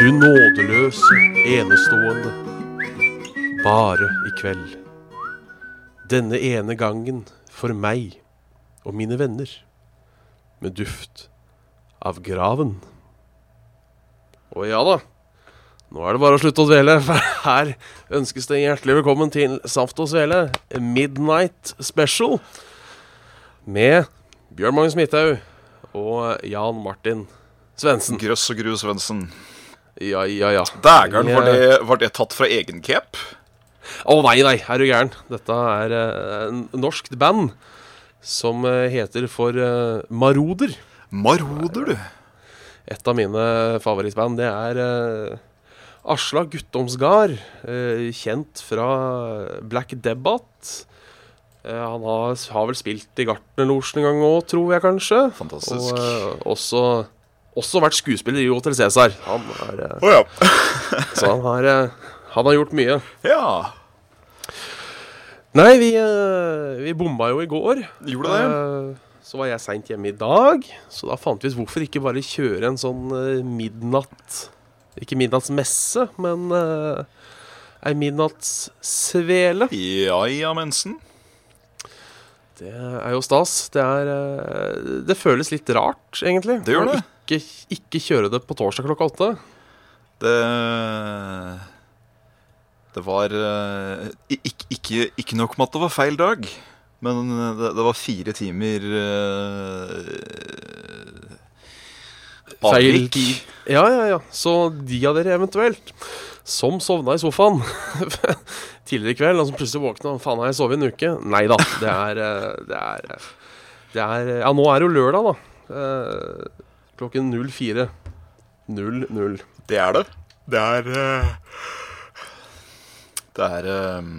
du nådeløse, enestående. Bare i kveld. Denne ene gangen for meg og mine venner. Med duft av graven. Og ja da, nå er det bare å slutte å dvele, for her ønskes det hjertelig velkommen til Saft og Svele Midnight Special. Med Bjørn Magnus Midthaug og Jan Martin Svendsen. Grøss og gru Svendsen. Ja, ja, ja. Dægeren, var, eh, det- var det tatt fra egen cape? Å nei, nei, er du gæren. Dette er uh, en norskt band som eh, heter for uh, Maroder. Maroder, du. Et av mine favorittband, det er uh, Asla Guttomsgard. uh, kjent fra Black Debate. Eh, han har, har vel spilt i Gartnerlosjen en gang òg, tror jeg kanskje. Fantastisk. Og eh, også, også vært skuespiller i Hotel Cæsar. Han, er, eh, oh, ja. så han har, eh, han har gjort mye. ja. Nei, vi, eh, vi bomma jo i går. Gjorde det? Eh, Så var jeg seint hjemme i dag, så da fant vi ut hvorfor ikke bare kjøre en sånn eh, midnatt Ikke midnattsmesse, men eh, ei midnattssvele. Ja, ja, mensen. Det er jo stas. Det er eh, Det føles litt rart, egentlig. Det gjør det. Ikke, ikke kjøre det på torsdag klokka åtte. Det Det var eh, ikke, ikke, ikke nok med at det var feil dag, men det, det var fire timer uh, Feil tid. Ja, ja, ja. Så de av dere eventuelt som sovna i sofaen tidligere i kveld, og som plutselig våkna Faen, har jeg sovet en uke? Nei da. Det er, eh, det er eh, Det er Ja, nå er det jo lørdag, da. Klokken 04. 00. Det er det. Det er eh, Det er eh,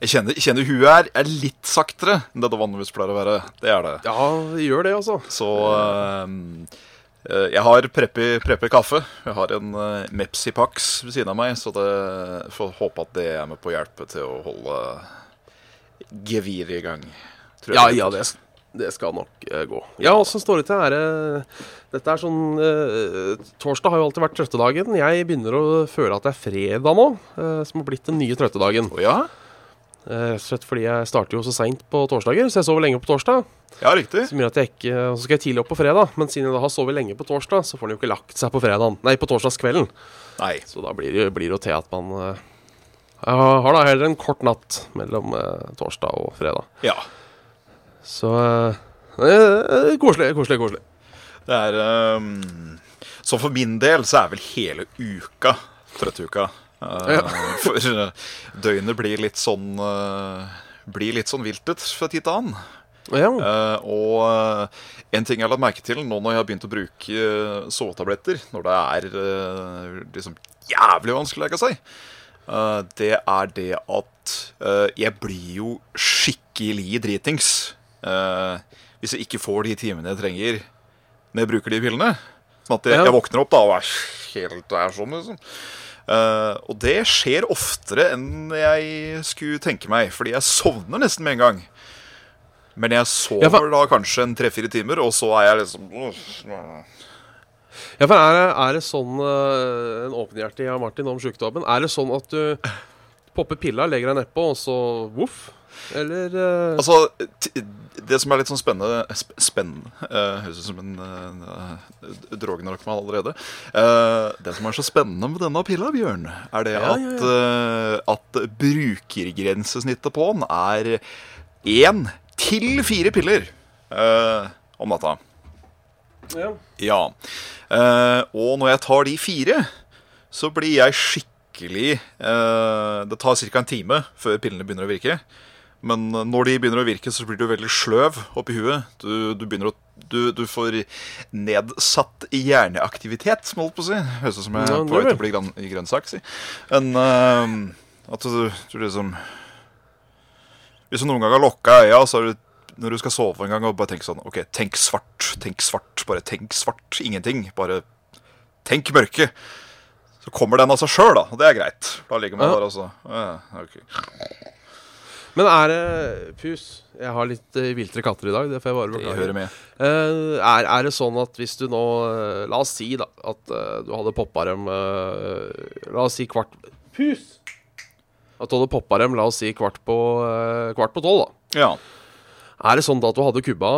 Jeg kjenner, jeg kjenner huet er, er litt saktere enn det det vanligvis pleier å være. Det er det. Ja, det gjør det, altså. Så eh, jeg har preppy kaffe. Jeg har en Mepsi Pax ved siden av meg, så det får håpe at det er med på å hjelpe til å holde geviret i gang. Ja, det ja, det, det skal nok uh, gå. Ja, åssen står det til? Er uh, Dette er sånn uh, Torsdag har jo alltid vært trøttedagen. Jeg begynner å føle at det er fredag nå, eh, som har blitt den nye trøttedagen. Oh, ja? Rett fordi jeg starter jo så seint på torsdager, så jeg sover lenge på torsdag. Ja, riktig. Som gjør at jeg ikke så skal jeg tidlig opp på fredag, men siden jeg da har sovet lenge på torsdag, så får den jo ikke lagt seg på fredagen Nei, på torsdagskvelden. Nei. Så da blir det blir det jo til at man eh, har da heller en kort natt mellom torsdag og fredag. Ja. Så eh, eh, koselig, koselig, koselig. Det er um, Så for min del så er vel hele uka trøtteuka. Uh, Ja. For uh, døgnet blir litt sånn uh, Blir litt sånn viltet fra tid til annen. Ja. Eh, og eh, en ting jeg har lagt merke til nå når jeg har begynt å bruke eh, sovetabletter, når det er eh, liksom jævlig vanskelig å legge seg, eh, det er det at eh, jeg blir jo skikkelig dritings eh, hvis jeg ikke får de timene jeg trenger når jeg bruker de pillene. Sånn at jeg, jeg våkner opp da og er helt er sånn, liksom. Uh, og det skjer oftere enn jeg skulle tenke meg, fordi jeg sovner nesten med en gang. Men jeg sover Ja, for- da kanskje en tre-fire timer, og så er jeg liksom Ja, for er det, er det sånn eh, En åpenhjertig av Martin om sjukdommen. Er det sånn at du popper pilla, legger deg nedpå, og så voff? Eller uh... Altså, det som er litt sånn spennende sp Spennende uh, Høres ut som en uh, drogenarkoman allerede. Uh, det som er så spennende med denne pilla, Bjørn, er det Ja, ja, at, eh, at brukergrensesnittet på den er én til fire piller eh, om natta. ja. Ja. Eh, og når jeg tar de fire, så blir jeg skikkelig eh, Det tar ca. en time før pillene begynner å virke. Men når de begynner å virke, så blir du veldig sløv oppi huet. Du, du å du, du får nedsatt hjerneaktivitet, som holdt på å si. Høres ut som jeg er på vei til å bli grønn, i grønnsak, si. Men uh, at du, du liksom Hvis du noen gang har lokka øya, så er du når du skal sove en gang og bare tenke sånn OK, tenk svart, tenk svart, bare tenk svart. Ingenting. Bare tenk mørke. Så kommer den av seg sjøl, da. Og det er greit. Da ligger man Ja. der og så ja, ok. Men er det Pus, jeg har litt uh, viltre katter i dag. Det får jeg bare beklage. Eh, er, er det sånn at hvis du nå uh, La oss si da at du hadde poppa dem La oss si kvart Pus! At du hadde poppa dem, la oss si kvart på Kvart på tolv, da. Ja. Er det sånn da at du hadde kubba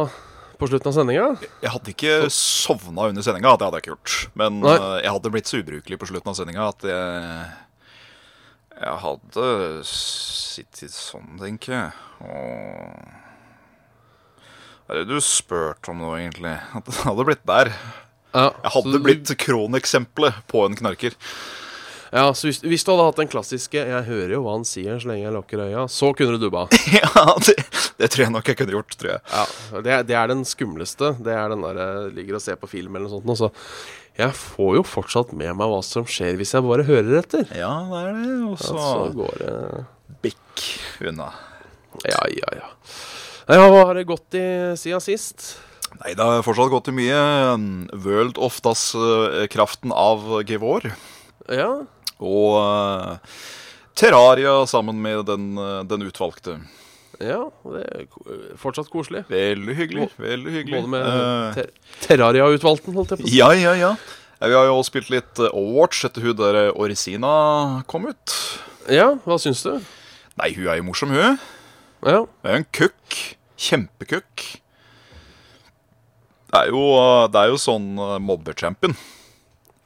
på slutten av sendinga? Jeg hadde ikke sovna under sendinga, det hadde jeg ikke gjort. Men Nei. jeg hadde blitt så ubrukelig på slutten av sendinga at jeg Jeg hadde sittet sånn, tenker jeg. Og Hva er det du spurte om nå, egentlig? At det hadde blitt der. Ja, Jeg hadde du- blitt kroneksempelet på en knarker. Ja, så hvis, hvis du hadde hatt den klassiske 'Jeg hører jo hva han sier så lenge jeg lukker øya', så kunne du dubba. ja, det, det tror jeg nok jeg kunne gjort, tror jeg. Ja, det, det er den skumleste. Det er den der ligger og ser på film eller noe sånt. Også. Jeg får jo fortsatt med meg hva som skjer hvis jeg bare hører etter. Ja, det er det. Og Så så går det bikk unna. Ja, ja, ja. ja Hva har det gått i siden sist? Nei, det har fortsatt gått i mye World of Das-kraften av Gevor. Ja, Og uh, Terraria sammen med den, uh, den utvalgte. ja det er fortsatt koselig. Veldig hyggelig. veldig hyggelig. Både med Eh, ter Terraria-utvalgten, holdt jeg på å si. ja, ja, ja. Vi har jo spilt litt Overwatch etter hun der Orisina kom ut. Ja, hva syns du? Nei, hun er jo morsom, hun. Ja, Det er jo en kukk. Kjempekukk. Det er jo, det er jo sånn mobbechampion.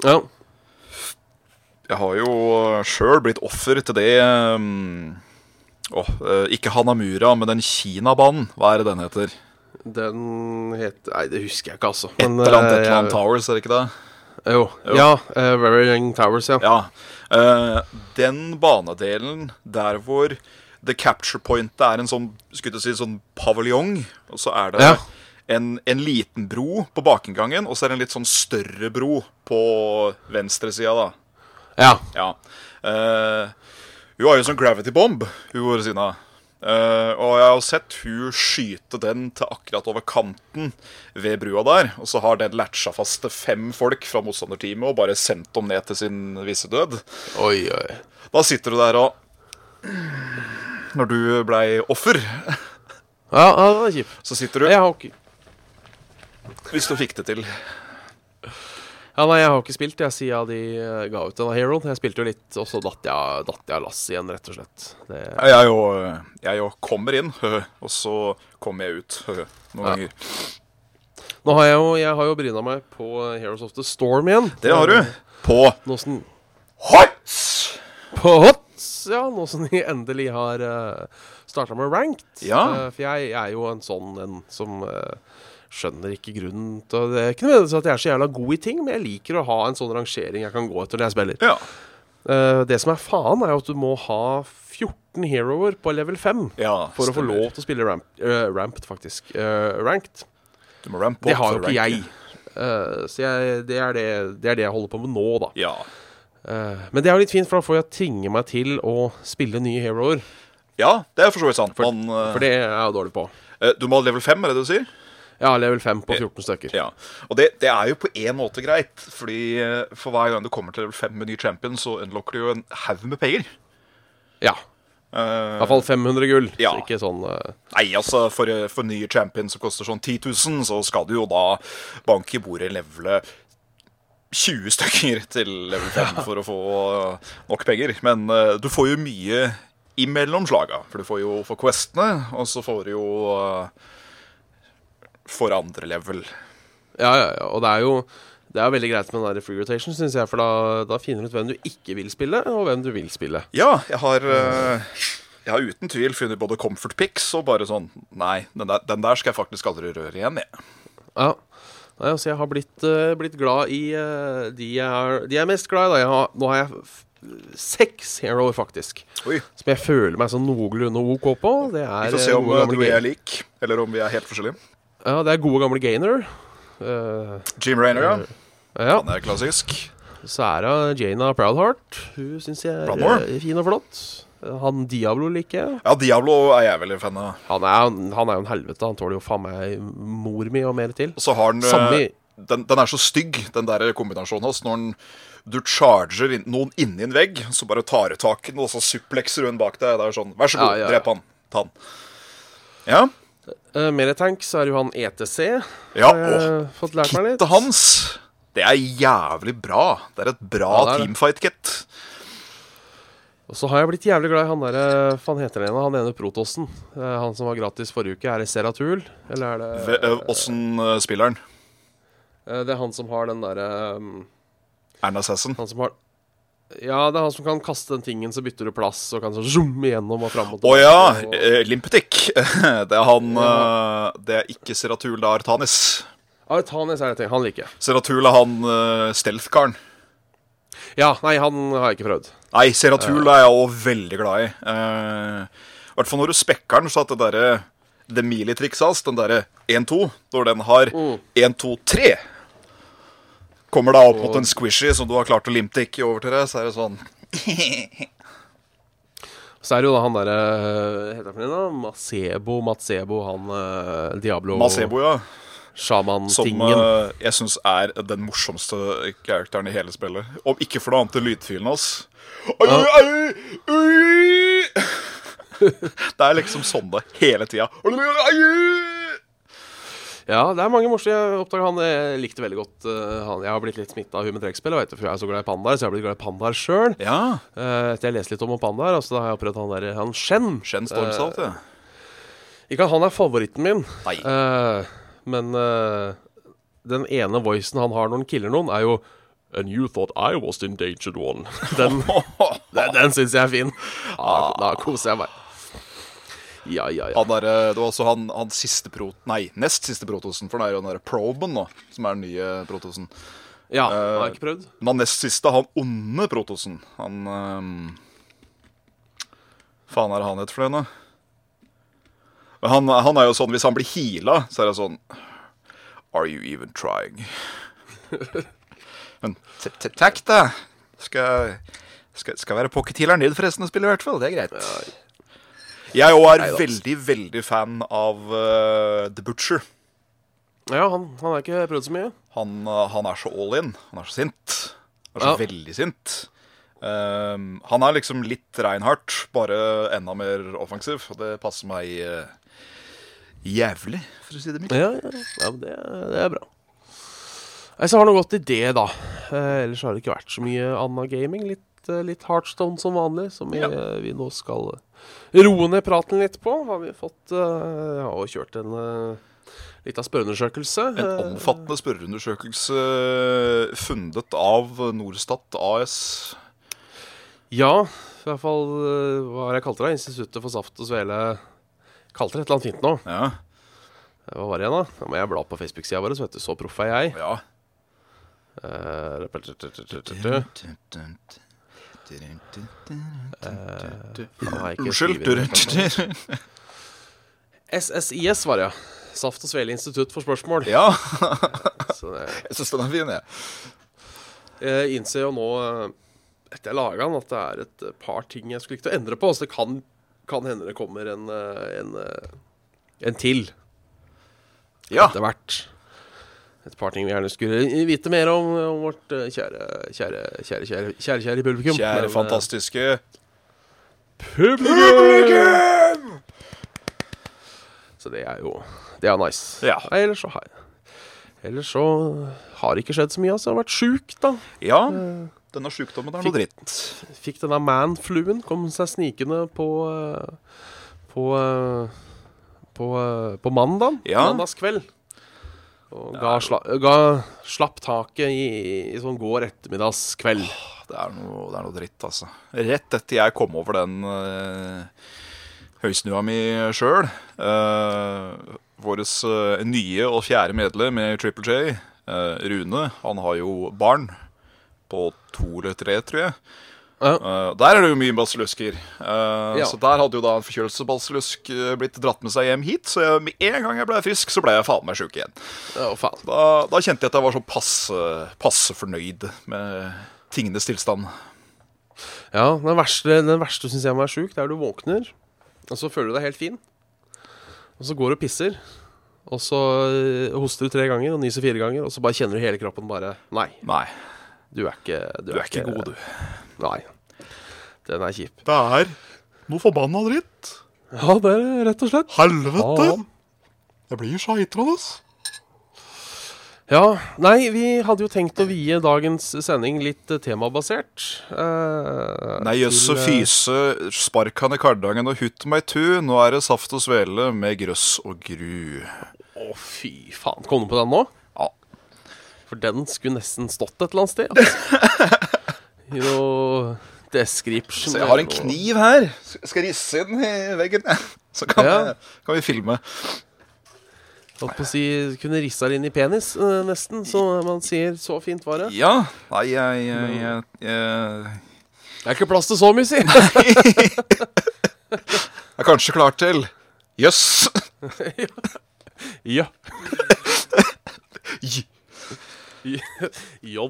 ja. Jeg har jo sjøl blitt offer til det um, eh, Ikke Hanamura, men den Kinabanen. Hva er det den heter? Den het Nei, det husker jeg ikke, altså. Et eller annet, eh, et eller annet jeg- Towers, er det ikke det? Jo. Jo. Ja, uh, Very Young Towers, ja. Ja. Uh, den banedelen der hvor the capture point er en sånn skulle si, sånn paviljong, og så er det Ja. en, en liten bro på bakinngangen, og så er det en litt sånn større bro på venstresida, da. Ja. Ja. Uh, hun har jo sånn gravity bomb, hun Oresina. Uh, og jeg har sett hun skyte den til akkurat over kanten ved brua der. Og så har den latcha fast til fem folk fra motstanderteamet og bare sendt dem ned til sin visse død. Oi, oi. Da sitter du der og Når du blei offer, Ja, ja, det var kjipt. så sitter du Jeg har ikke Hvis du fikk det til. Ja, nei, jeg har ikke spilt jeg siden de eh, ga ut denne Heroen. Jeg spilte jo litt, og så datt jeg, datt jeg lass igjen, rett og slett. Det, Jeg jo, jeg jo kommer inn, og så kommer jeg ut noen Ja. ganger. nå har jeg jo, jeg har jo bryna meg på Heroes of the Storm igjen. Det har du. På Nåsen... Hots! på HOTS, ja, nå som de endelig har uh, starta med ranked. Ja. Eh, for jeg, jeg er jo en sånn en som eh, skjønner ikke grunnen til Det er ikke nødvendigvis at jeg er så jævla god i ting, men jeg liker å ha en sånn rangering jeg kan gå etter når jeg spiller. Ja. Uh, det som er faen, er jo at du må ha 14 heroer på level 5 ja for å få lov til å spille ramp, uh, ramped, faktisk. Uh, ranked. Du må rampe Det har jo ikke jeg. Så jeg, det, er det, det er det jeg holder på med nå, da. Ja. Men det er jo litt fint, for da får jeg tvinge meg til å spille nye heroer. ja, det er for så vidt sant. Man, eh, For det er jeg jo dårlig på. du må ha level 5, er det det du sier? Ja, level 5 på 14 stykker. Ja. Og det, det er jo på en måte greit, fordi eh, for hver gang du kommer til level 5 med ny champion, så unlocker du jo en haug med penger. Ja. Uh, I hvert fall 500 gull. Ja. Så ikke sånn uh... Nei, altså, for, for nye champion som koster sånn 10 000, så skal du jo da banke i bordet levele 20 stykker til level 5 for å få eh, nok penger. Men uh, du får jo mye imellom slaga. For du får jo for questene, og så får du jo eh, for andre level. Ja, ja, ja. Og det er jo det er veldig greit med den der free rotation, syns jeg. For da, da finner du ut hvem du ikke vil spille, og hvem du vil spille. Ja, jeg har eh, Jeg har uten tvil funnet både comfort picks og bare sånn Nei, den der, den der skal jeg faktisk aldri røre igjen, jeg. Ja. Nei, altså, jeg har blitt, eh, blitt glad i eh, de, jeg er, de jeg er mest glad i. Da. Jeg har, nå har jeg seks heroer, faktisk. Oi. Som jeg føler meg sånn noenlunde OK på. Det er Vi får se om du og jeg er lik, eller om vi er helt forskjellige. Ja, det er gode gamle Gainer. Uh, Jim Raynor, ja. ja. Han er klassisk. Så er det Jana Proudheart. Hun syns jeg er eh, fin og flott. Han Diablo liker jeg. Ja, Diablo er jeg veldig fan av. Han er, han er jo en helvete. Han tåler jo faen meg mor mi og mer til. Og så har han Samme eh, den, den er så stygg, den der kombinasjonen hans. Når den, du charger inn, noen inni en vegg, så bare tar du tak i den, og så suplekser hun bak deg. Det er sånn Vær så god, Ja, ja, ja. drep han. Ta han. Ja. Uh, mer tank så er jo han ETC. Ja, og. Kittet hans, det er jævlig bra. Det er et bra Ja, teamfight-kit. Og så har jeg blitt jævlig glad i han derre Faen heter han igjen? Han ene Protossen. Eh, han som var gratis forrige uke. Er det Seratul? Eller er det Ve- eh, Åssen spiller han? Eh, Det er han som har den derre um, Erna Assassin. Han som har Ja, det er han som kan kaste den tingen, så bytter du plass, og kan så zoome igjennom og fram og Å ja! og- eh. Det er han eh, Det er ikke Seratul, det er Artanis. Artanis er det ting. Han liker jeg. Seratul er han uh, stealth-karen. Ja, nei, han har jeg ikke prøvd. Nei, Seratul er jeg òg veldig glad i. Eh, I hvert fall når du spekker den, så at det derre Det Mealy-trikset hans, den derre 1-2, når den har 1-2-3 Kommer da opp mot en squishy som du har klart å limte ikke over til deg, så er det sånn Så er det jo da han derre Heter han da? Masebo, Matsebo, han eh, Diablo Masebo, ja. Som Shaman-tingen. eh, jeg syns er den morsomste characteren i hele spillet. Om ikke for noe annet enn lydfilen hans. Oi, oi. Det er liksom sånn det hele tida. Ja, det er mange morsomme. Jeg oppdaget han Jeg likte veldig godt eh, han. Jeg har blitt litt smitta av Human Trekkspill, for jeg er så glad i pandaer. Så jeg har blitt glad i pandaer sjøl. Ja. etter jeg leste litt om pandaer, altså, da har jeg opprettet han der Han Shen. Shen Stormsalt, ja. Ikke at han er favoritten min, Nei. eh, men eh, den ene voicen han har når han killer noen, er jo And you thought I was the endangered one. Den, den, den syns jeg er fin. Da, da koser jeg meg. Ja, ja, ja. Han der, eh, det var også han, han siste pro... Nei, nest siste protosen, for det er jo den derre Proben nå, som er den nye protosen. Ja, har jeg ikke prøvd. Men han nest siste, han onde protosen, han ehm, Faen er det han heter for noe? Han, han er jo sånn, hvis han blir heala, så er det sånn Are you even trying? Men takk, da. Skal, skal, skal være pocket-healeren din forresten og spille, i hvert fall. Det er greit. Jeg òg er Neida. veldig, veldig fan av uh, The Butcher. Ja, han, han har ikke prøvd så mye. Han, uh, han er så all in. Han er så sint. Han er så Ja. veldig sint. Um, han er liksom litt Reinhardt, bare enda mer offensiv. Og det passer meg uh, jævlig, for å si det mildt. Ja, ja, ja det, det er bra. Nei, så har det gått i det, da. Eh, ellers har det ikke vært så mye anna gaming. Litt, eh, litt Heartstone som vanlig, som vi, Ja. eh, vi nå skal roe ned praten litt på. Har vi fått uh, ja, og kjørt en uh, lita spørreundersøkelse. En Eh, omfattende spørreundersøkelse uh, fundet av Norstat AS. Ja, i hvert fall eh, hva har jeg kalt det? Instituttet for saft og svele. Kalte det et eller annet fint nå. Ja. Hva var det igjen, da? Da må jeg bla på Facebook-sida vår, så vet du. Så proff er jeg. ja. Eh, Faen, har jeg ikke Unnskyld. skrevet det? SSIS var det, ja. Saft og Svele institutt for spørsmål. Ja, Så det, jeg syns den er fin, jeg. jeg innser jo nå, eh, etter jeg laga den, at det er et eh, par ting jeg skulle likt å endre på. Så det kan, kan hende det kommer en, eh, en, eh, en til Ja. etter hvert. Et par ting vi gjerne skulle vite mer om, om vårt eh, kjære, kjære, kjære, kjære, kjære, kjære publikum. Kjære, Men, eh, fantastiske Publikum! Så det er jo Det er nice. Ja. Nei, ellers så har Ellers så har det ikke skjedd så mye. Altså. Jeg har vært sjuk, da. Ja, denne sjukdommen er noe dritt. Fikk denne man-fluen. Kom seg snikende på På På eh, På, eh, på mandag. Ja. Mandagskveld. Og ga, sla, ga slapp taket i, i sånn går ettermiddagskveld. Det er noe, det er noe dritt, altså. Rett etter jeg kom over den uh, høysnua mi sjøl, uh, vår nye og fjerde medlem i Triple J, eh, Rune, han har jo barn på to eller tre, tror jeg. Eh, der er det jo mye basillusker. Uh, Ja. Så der hadde jo da en forkjølelsesbasillusk eh, blitt dratt med seg hjem hit. Så jeg, med en gang jeg ble frisk, så ble jeg faen meg sjuk igjen. Oh, faen. Da, da kjente jeg at jeg var så passe, passe fornøyd med tingenes tilstand. Ja, den verste, den verste syns jeg må være sjuk, det er du våkner, og så føler du deg helt fin. Og så går du og pisser, og så hoster du tre ganger og nyser fire ganger, og så bare kjenner du hele kroppen bare Nei, Nei, du er ikke du er ikke god, du. Nei. Den er kjip. Det er noe forbanna dritt. Ja, det er rett og slett. Helvete. Ja. Jeg blir skeitrende. Ja, nei, vi hadde jo tenkt å vie dagens sending litt temabasert. eh, Nei, jøsse og eh, fyse, spark han i kardangen og hutt meg tu. Nå er det saft og svele med grøss og gru. Å, fy faen. Kom du på den nå? Ja. For den skulle nesten stått et eller annet sted. Altså. I noe description. Så jeg har en kniv her. Skal jeg risse den i veggen. Så kan, Ja. vi, kan vi filme. Holdt på å si Kunne rissa det inn i penis, eh, nesten. Så man sier 'så fint var det'. Ja. Nei, jeg, jeg, jeg, jeg Det er ikke plass til så mye, si! er kanskje klar til Jøss. ja. J- J.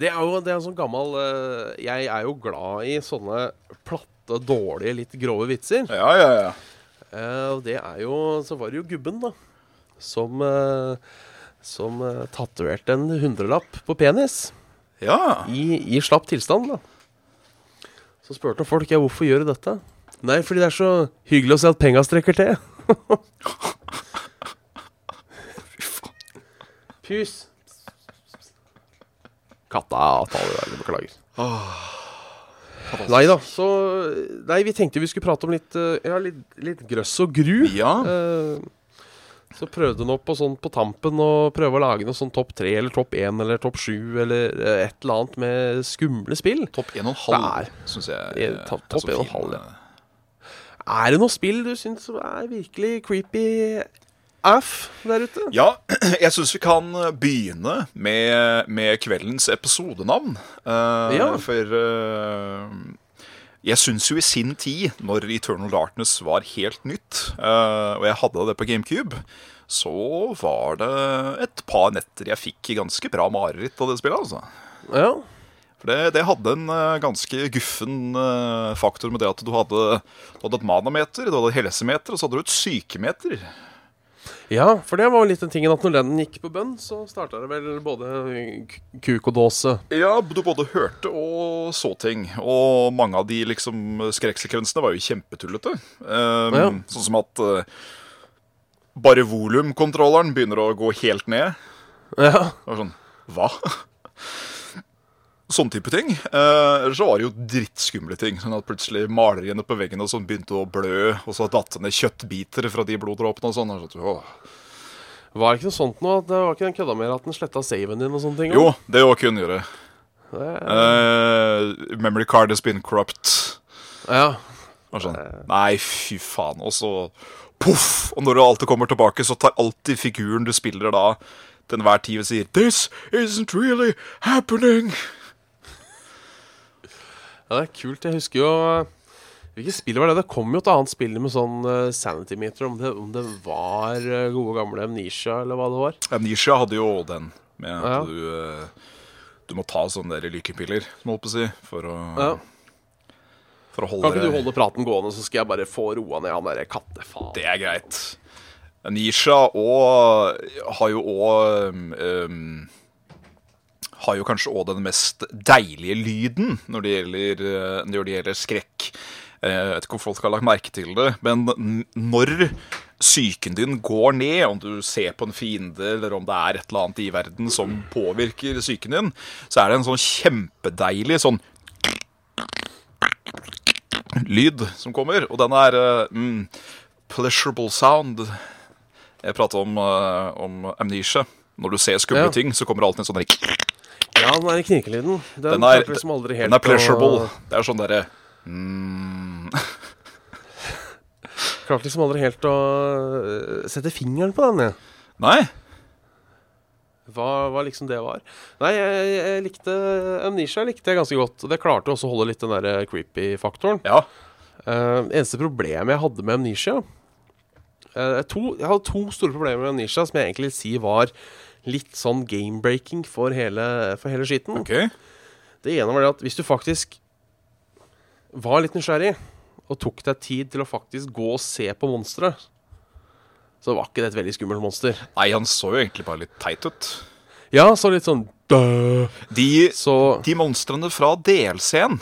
Det er jo det er en sånn gammel eh, Jeg er jo glad i sånne platte, dårlige, litt grove vitser. Ja, ja, ja. Eh, Og det er jo Så var det jo gubben, da. Som eh, Som tatoverte en hundrelapp på penis. Ja. I, I slapp tilstand, da. Så spurte folk ja, hvorfor gjør du dette. Nei, fordi det er så hyggelig å se at penga strekker til. Fy faen. Pus. Katta tar det der, beklager. Nei da, så Nei, vi tenkte vi skulle prate om litt eh, Ja, litt, litt grøss og gru. Ja. Eh, så prøvde nå på sånn på tampen å prøve å lage noe sånn topp tre eller topp én eller topp sju eller eh, et eller annet med skumle spill. Topp 1,5 halv, syns jeg I er topp- så topp fin. 1,5, Er det noe spill du syns er virkelig creepy aff der ute? Ja, jeg syns vi kan begynne med, med kveldens episodenavn. Uh, Ja. For uh, jeg syns jo i sin tid, når Eternal Darkness var helt nytt, uh, og jeg hadde det på GameCube, så var det et par netter jeg fikk ganske bra mareritt av det spillet. altså. Ja. For det, det hadde en ganske guffen faktor med det at du hadde, du hadde et manameter, du hadde et helsemeter, og så hadde du et sykemeter. Ja, for det var jo litt den tingen at når den gikk på bønn, så starta det vel både kuk og dåse. Ja, du både hørte og så ting. Og mange av de liksom skrekksekvensene var jo kjempetullete. Um, Ja. Sånn som at uh, bare volumkontrolleren begynner å gå helt ned. Ja. Det var sånn Hva? Sånn type ting. Eh, så var det jo drittskumle ting. Sånn at plutselig maleriene på veggen og sånn begynte å blø, og så datt det ned kjøttbiter fra de bloddråpene og sånn. og så, åh. Var det ikke noe sånt nå? At det var ikke den kødda mer at den sletta saven din og sånne ting? Jo, det òg kunne gjøre. Det, Eh, memory card has been corrupt. ja. Sånn, Nei, fy faen. Og så poff! Og når du alltid kommer tilbake, så tar alltid figuren du spiller da, til enhver tid og sier This isn't really happening. Ja, det er kult. Jeg husker jo Hvilket spill var det? Det kom jo et annet spill med sånn uh, sanity meter, om det, om det var uh, gode gamle Amnesia, eller hva det var. Amnesia hadde jo den, med at Ja. du uh, Du må ta sånne der lykepiller, må jeg si, for å, Ja. for å holde Kan ikke du holde praten gående, så skal jeg bare få roa ned han derre kattefaen. Det er greit. Amnesia og har jo òg Har jo kanskje òg den mest deilige lyden når det gjelder, eh, når det gjelder skrekk. Eh, Jeg vet ikke om folk har lagt merke til det, men når psyken din går ned, om du ser på en fiende, eller om det er et eller annet i verden som påvirker psyken din, så er det en sånn kjempedeilig sånn lyd som kommer, og den er eh, mm, pleasurable sound. Jeg prater om, om amnesia. Når du ser skumle Ja. ting, så kommer det alltid en sånn Ja, den der knirkelyden. Den, Den er, liksom aldri helt den er pleasurable. å- Det er sånn derre mm, Klarte liksom aldri helt å øh, sette fingeren på den, jeg. Nei. Hva, hva liksom det var. Nei, jeg, jeg likte Amnesia likte jeg ganske godt. Det klarte også å holde litt den der creepy-faktoren. Ja. Uh, eneste problemet jeg hadde med Amnesia uh, to, Jeg hadde to store problemer med Amnesia som jeg egentlig vil si var litt sånn game-breaking for for hele skitten. Ok. Det ene var det at hvis du faktisk var litt nysgjerrig og tok deg tid til å faktisk gå og se på monsteret, så var ikke det et veldig skummelt monster. Nei, han så jo egentlig bare litt teit ut. Ja, så litt sånn. De, Så de monstrene fra DLC-en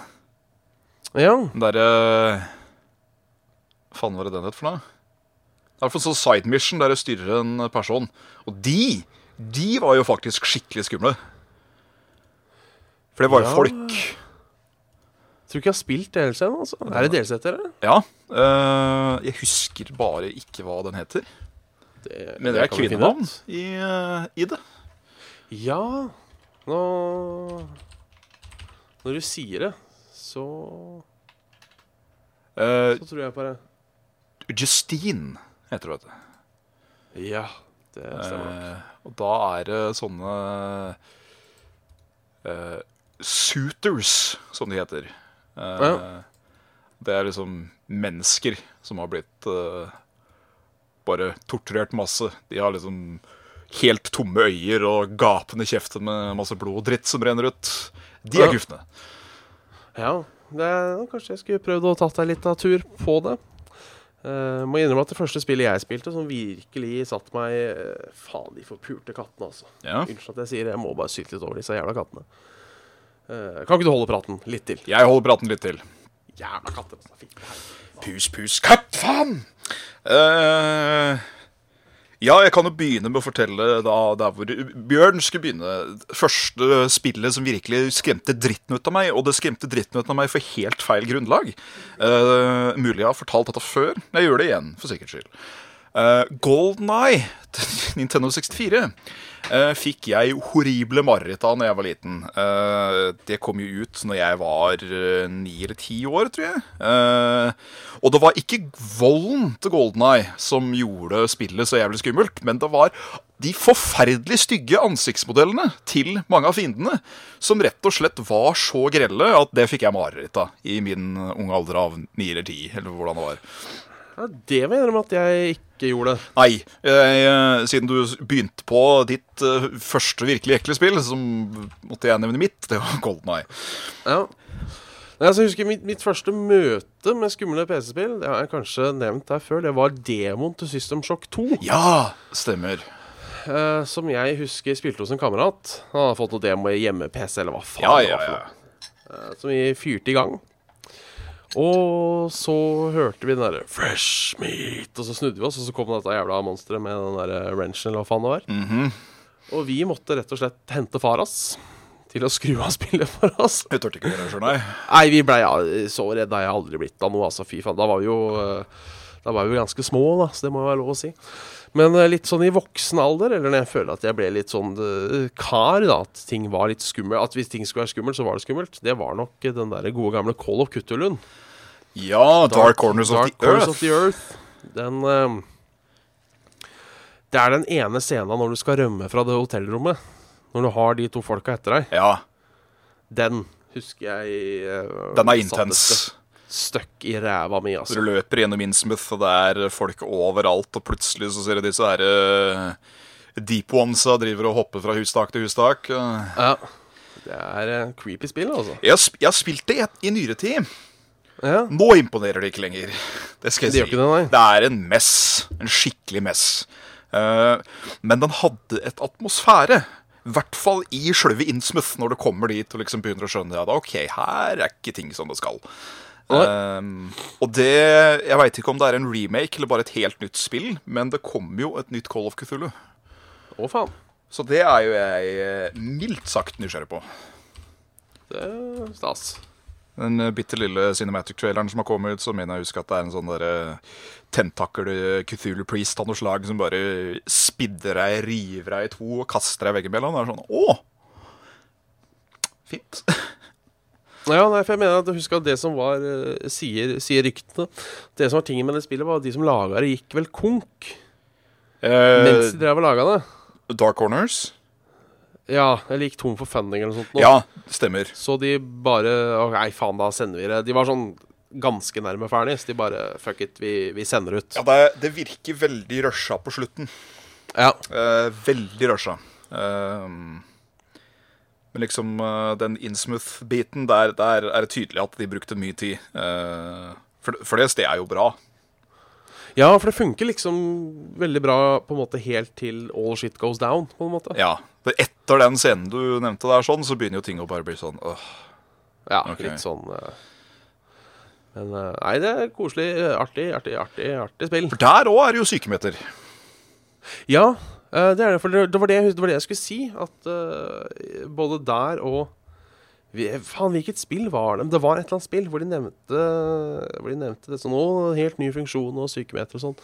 Ja. Den derre Hva faen var det den het for noe? Det er i hvert fall sånn side mission der du styrer en person. Og de, de var jo faktisk skikkelig skumle. For det var jo Ja. folk. Tror ikke jeg har spilt DLC-en, altså. Er det DLC etter det? Ja. Uh, jeg husker bare ikke hva den heter. det Men det er kvinnenavn i, uh, i det. Ja Nå Når du sier det, så Uh, Så tror jeg på det. Justine heter det, vet du. Ja, det stemmer nok. Eh, og da er det sånne eh, suitors, som de heter. Eh, Ja. Det er liksom mennesker som har blitt eh, bare torturert masse. De har liksom helt tomme øyer og gapende kjefter med masse blod og dritt som renner ut. De er gufne. Ja, det kanskje jeg skulle prøvd å tatt deg litt av tur på det. Eh, må innrømme at det første spillet jeg spilte, som virkelig satt meg uh, Faen, de forpulte kattene, altså. Ja. Unnskyld at jeg sier det, jeg må bare syte litt over disse jævla kattene. Uh, kan ikke du holde praten litt til? Jeg holder praten litt til. Jævla katter. altså. Pus, pus, katt, faen! Eh, ja, jeg kan jo begynne med å fortelle da, der hvor Bjørn skulle begynne. Første spillet som virkelig skremte dritten ut av meg, og det skremte dritten ut av meg for helt feil grunnlag. Uh, mulig jeg har fortalt dette før. Jeg gjør det igjen, for sikkerhets skyld. Uh, Golden Eye Nintendo 64 uh, fikk jeg horrible mareritt av når jeg var liten. Uh, det kom jo ut når jeg var eh, ni eller ti år, tror jeg. Eh, og det var ikke volden til Golden Eye som gjorde spillet så jævlig skummelt, men det var de forferdelig stygge ansiktsmodellene til mange av fiendene, som rett og slett var så grelle at det fikk jeg mareritt av i min unge alder av ni eller ti, eller hvordan det var. Ja, det må jeg innrømme at jeg ikke gjorde. Nei, jeg, eh, siden du begynte på ditt eh, første virkelig ekle spill, så måtte jeg nevne mitt. Det var Golden Eye. Ja. Altså, jeg husker mitt, mitt første møte med skumle PC-spill, det har jeg kanskje nevnt her før, det var demoen til System Shock 2. Ja, stemmer. Uh, som jeg husker spilte hos en kamerat. Han hadde fått noe demo i hjemme-PC, eller hva faen Ja, ja, ja. Eh, som vi fyrte i gang. Og så hørte vi den derre 'fresh meat', og så snudde vi oss, og så kom dette jævla monsteret med den der wrenchen, eller hva faen det var. Mhm. Og vi måtte rett og slett hente far oss til å skru av spillet for oss. Jeg turte ikke gjøre det sjøl, nei. Nei, vi ble ja, så redde har jeg aldri blitt av noe, altså. Fy faen. Da var vi jo eh, Da var vi jo ganske små, da, så det må jo være lov å si. Men eh, litt sånn i voksen alder, eller når jeg føler at jeg ble litt sånn eh, kar, da, at ting var litt skummelt At hvis ting skulle være skummelt, så var det skummelt. Det var nok eh, den der gode gamle Call of Cthulhuen. Ja, Dark, Corners of Dark the Corners Earth. of the Earth. Den Det er den ene scenen når du skal rømme fra det hotellrommet. Når du har de to folka etter deg. Ja, Den husker jeg den er intens. Stø- Støkk i ræva mi, Du altså. løper gjennom Innsmouth, og det er folk overalt, og plutselig så ser du disse her uh, deep onesa driver og hopper fra hustak til hustak. Ja. Det er uh, creepy spill, altså. jeg, jeg har spilt det i, i nyere tid. Ja. Nå imponerer det ikke lenger. Det skal jeg Det si. det, det er en mess. En skikkelig mess. Uh, men den hadde et atmosfære. I hvert fall i sjølve Innsmouth, når du kommer dit og liksom begynner å skjønne at ok, her er ikke ting som det skal. Eh, og det Jeg veit ikke om det er en remake eller bare et helt nytt spill, men det kommer jo et nytt Call of Cthulhu. Å, faen. Så det er jo jeg eh, mildt sagt nysgjerrig på. Det er stas. Den eh, bitte lille cinematic-traileren som har kommet ut, så mener jeg å huske at det er en sånn derre tentakel eh, Cthulhu Priest av noe slag som bare spidder deg, river deg i to og kaster deg veggimellom. Det er sånn Å! Fint. Ja, nei, for jeg mener at Husk at det som var eh, sier, sier ryktene Det som var tingen med det spillet, var at de som laga det, gikk vel konk Eh, mens de drev og laga det. Dark Corners? Ja, eller gikk tom for funding eller noe sånt. nå. Ja, stemmer. Så de bare Nei, faen, da sender vi det. De var sånn ganske nærme ferdig, så de bare Fuck it, vi, vi sender ut. Ja, det, det virker veldig rusha på slutten. Ja. Eh, veldig rusha. Eh, men liksom eh, den Innsmouth-biten, der, der er det tydelig at de brukte mye tid. Eh, for, for det stedet er jo bra. ja, for det funker liksom veldig bra på en måte helt til all shit goes down, på en måte. Ja, for Etter den scenen du nevnte der, sånn, så begynner jo ting å bare bli sånn øh. Ja, okay. litt sånn eh, Men nei, det er koselig. Artig, artig, artig, artig spill. For der òg er det jo sykemeter. Ja, eh, det er det. Det, det, var det, jeg- det var det jeg skulle si. At uh, både der og vi, Faen, hvilket spill var det? Det var et eller annet spill hvor de nevnte Hvor de nevnte det sånn Å, helt ny funksjon og sykemeter og sånn.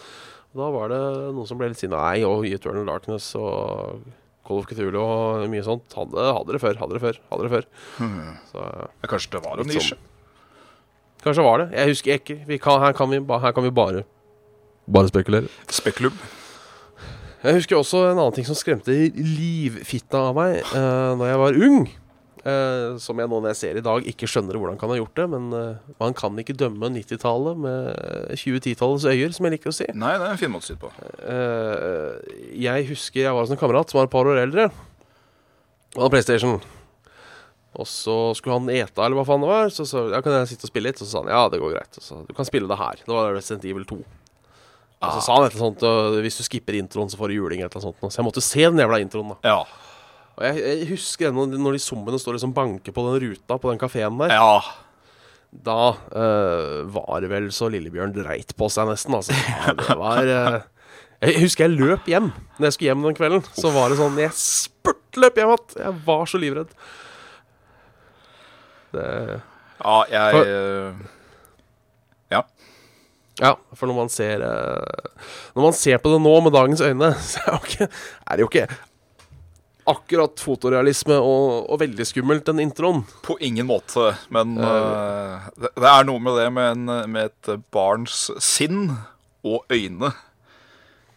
Og da var det noen som ble litt sinna. Nei, og Eternal Darkness og Call of Cthulhu og mye sånt. Hadde, hadde det før, hadde det før. Hadde det før. Så Ja, kanskje det var en Litt nisje. sånn. kanskje var det. Jeg husker ikke. Vi kan, her, kan vi, her kan vi bare Bare spekulere. Spekulum. Jeg husker også en annen ting som skremte livfitta av meg uh, Når jeg var ung. Uh, som jeg nå når jeg ser i dag, ikke skjønner hvordan kan ha gjort det. Men uh, man kan ikke dømme 90-tallet med 2010-tallets øyer, som jeg liker å si. Nei, det er en fin måte å si det på. Uh, jeg husker jeg var hos en kamerat som var et par år eldre. Og hadde PlayStation. Og så skulle han ete, eller hva faen det var. Så sa ja, kan jeg sitte og spille litt. Og så sa han ja, det går greit. Så du kan spille det her. Det var Resident Evil 2. Og så sa han et eller annet sånt Hvis du skipper introen, så får du juling. Et eller annet sånt. Så jeg måtte se den jævla introen. da Ja. Og jeg, jeg husker ennå når de zombiene står og liksom banker på den ruta på den kafeen der. ja. Da uh, var det vel så Lillebjørn dreit på seg nesten, altså. Ja, det var uh, Jeg husker jeg løp hjem Når jeg skulle hjem den kvelden. Så var det sånn Jeg spurtløp hjem igjen. Jeg var så livredd. Det Ja, jeg For- eh. Ja, for når man ser eh, Når man ser på det nå med dagens øyne, så er, det jo ikke, det jo ikke akkurat fotorealisme og, og veldig skummelt, den introen. På ingen måte. Men uh, det, det er noe med det med, en, med et barns sinn og øyne.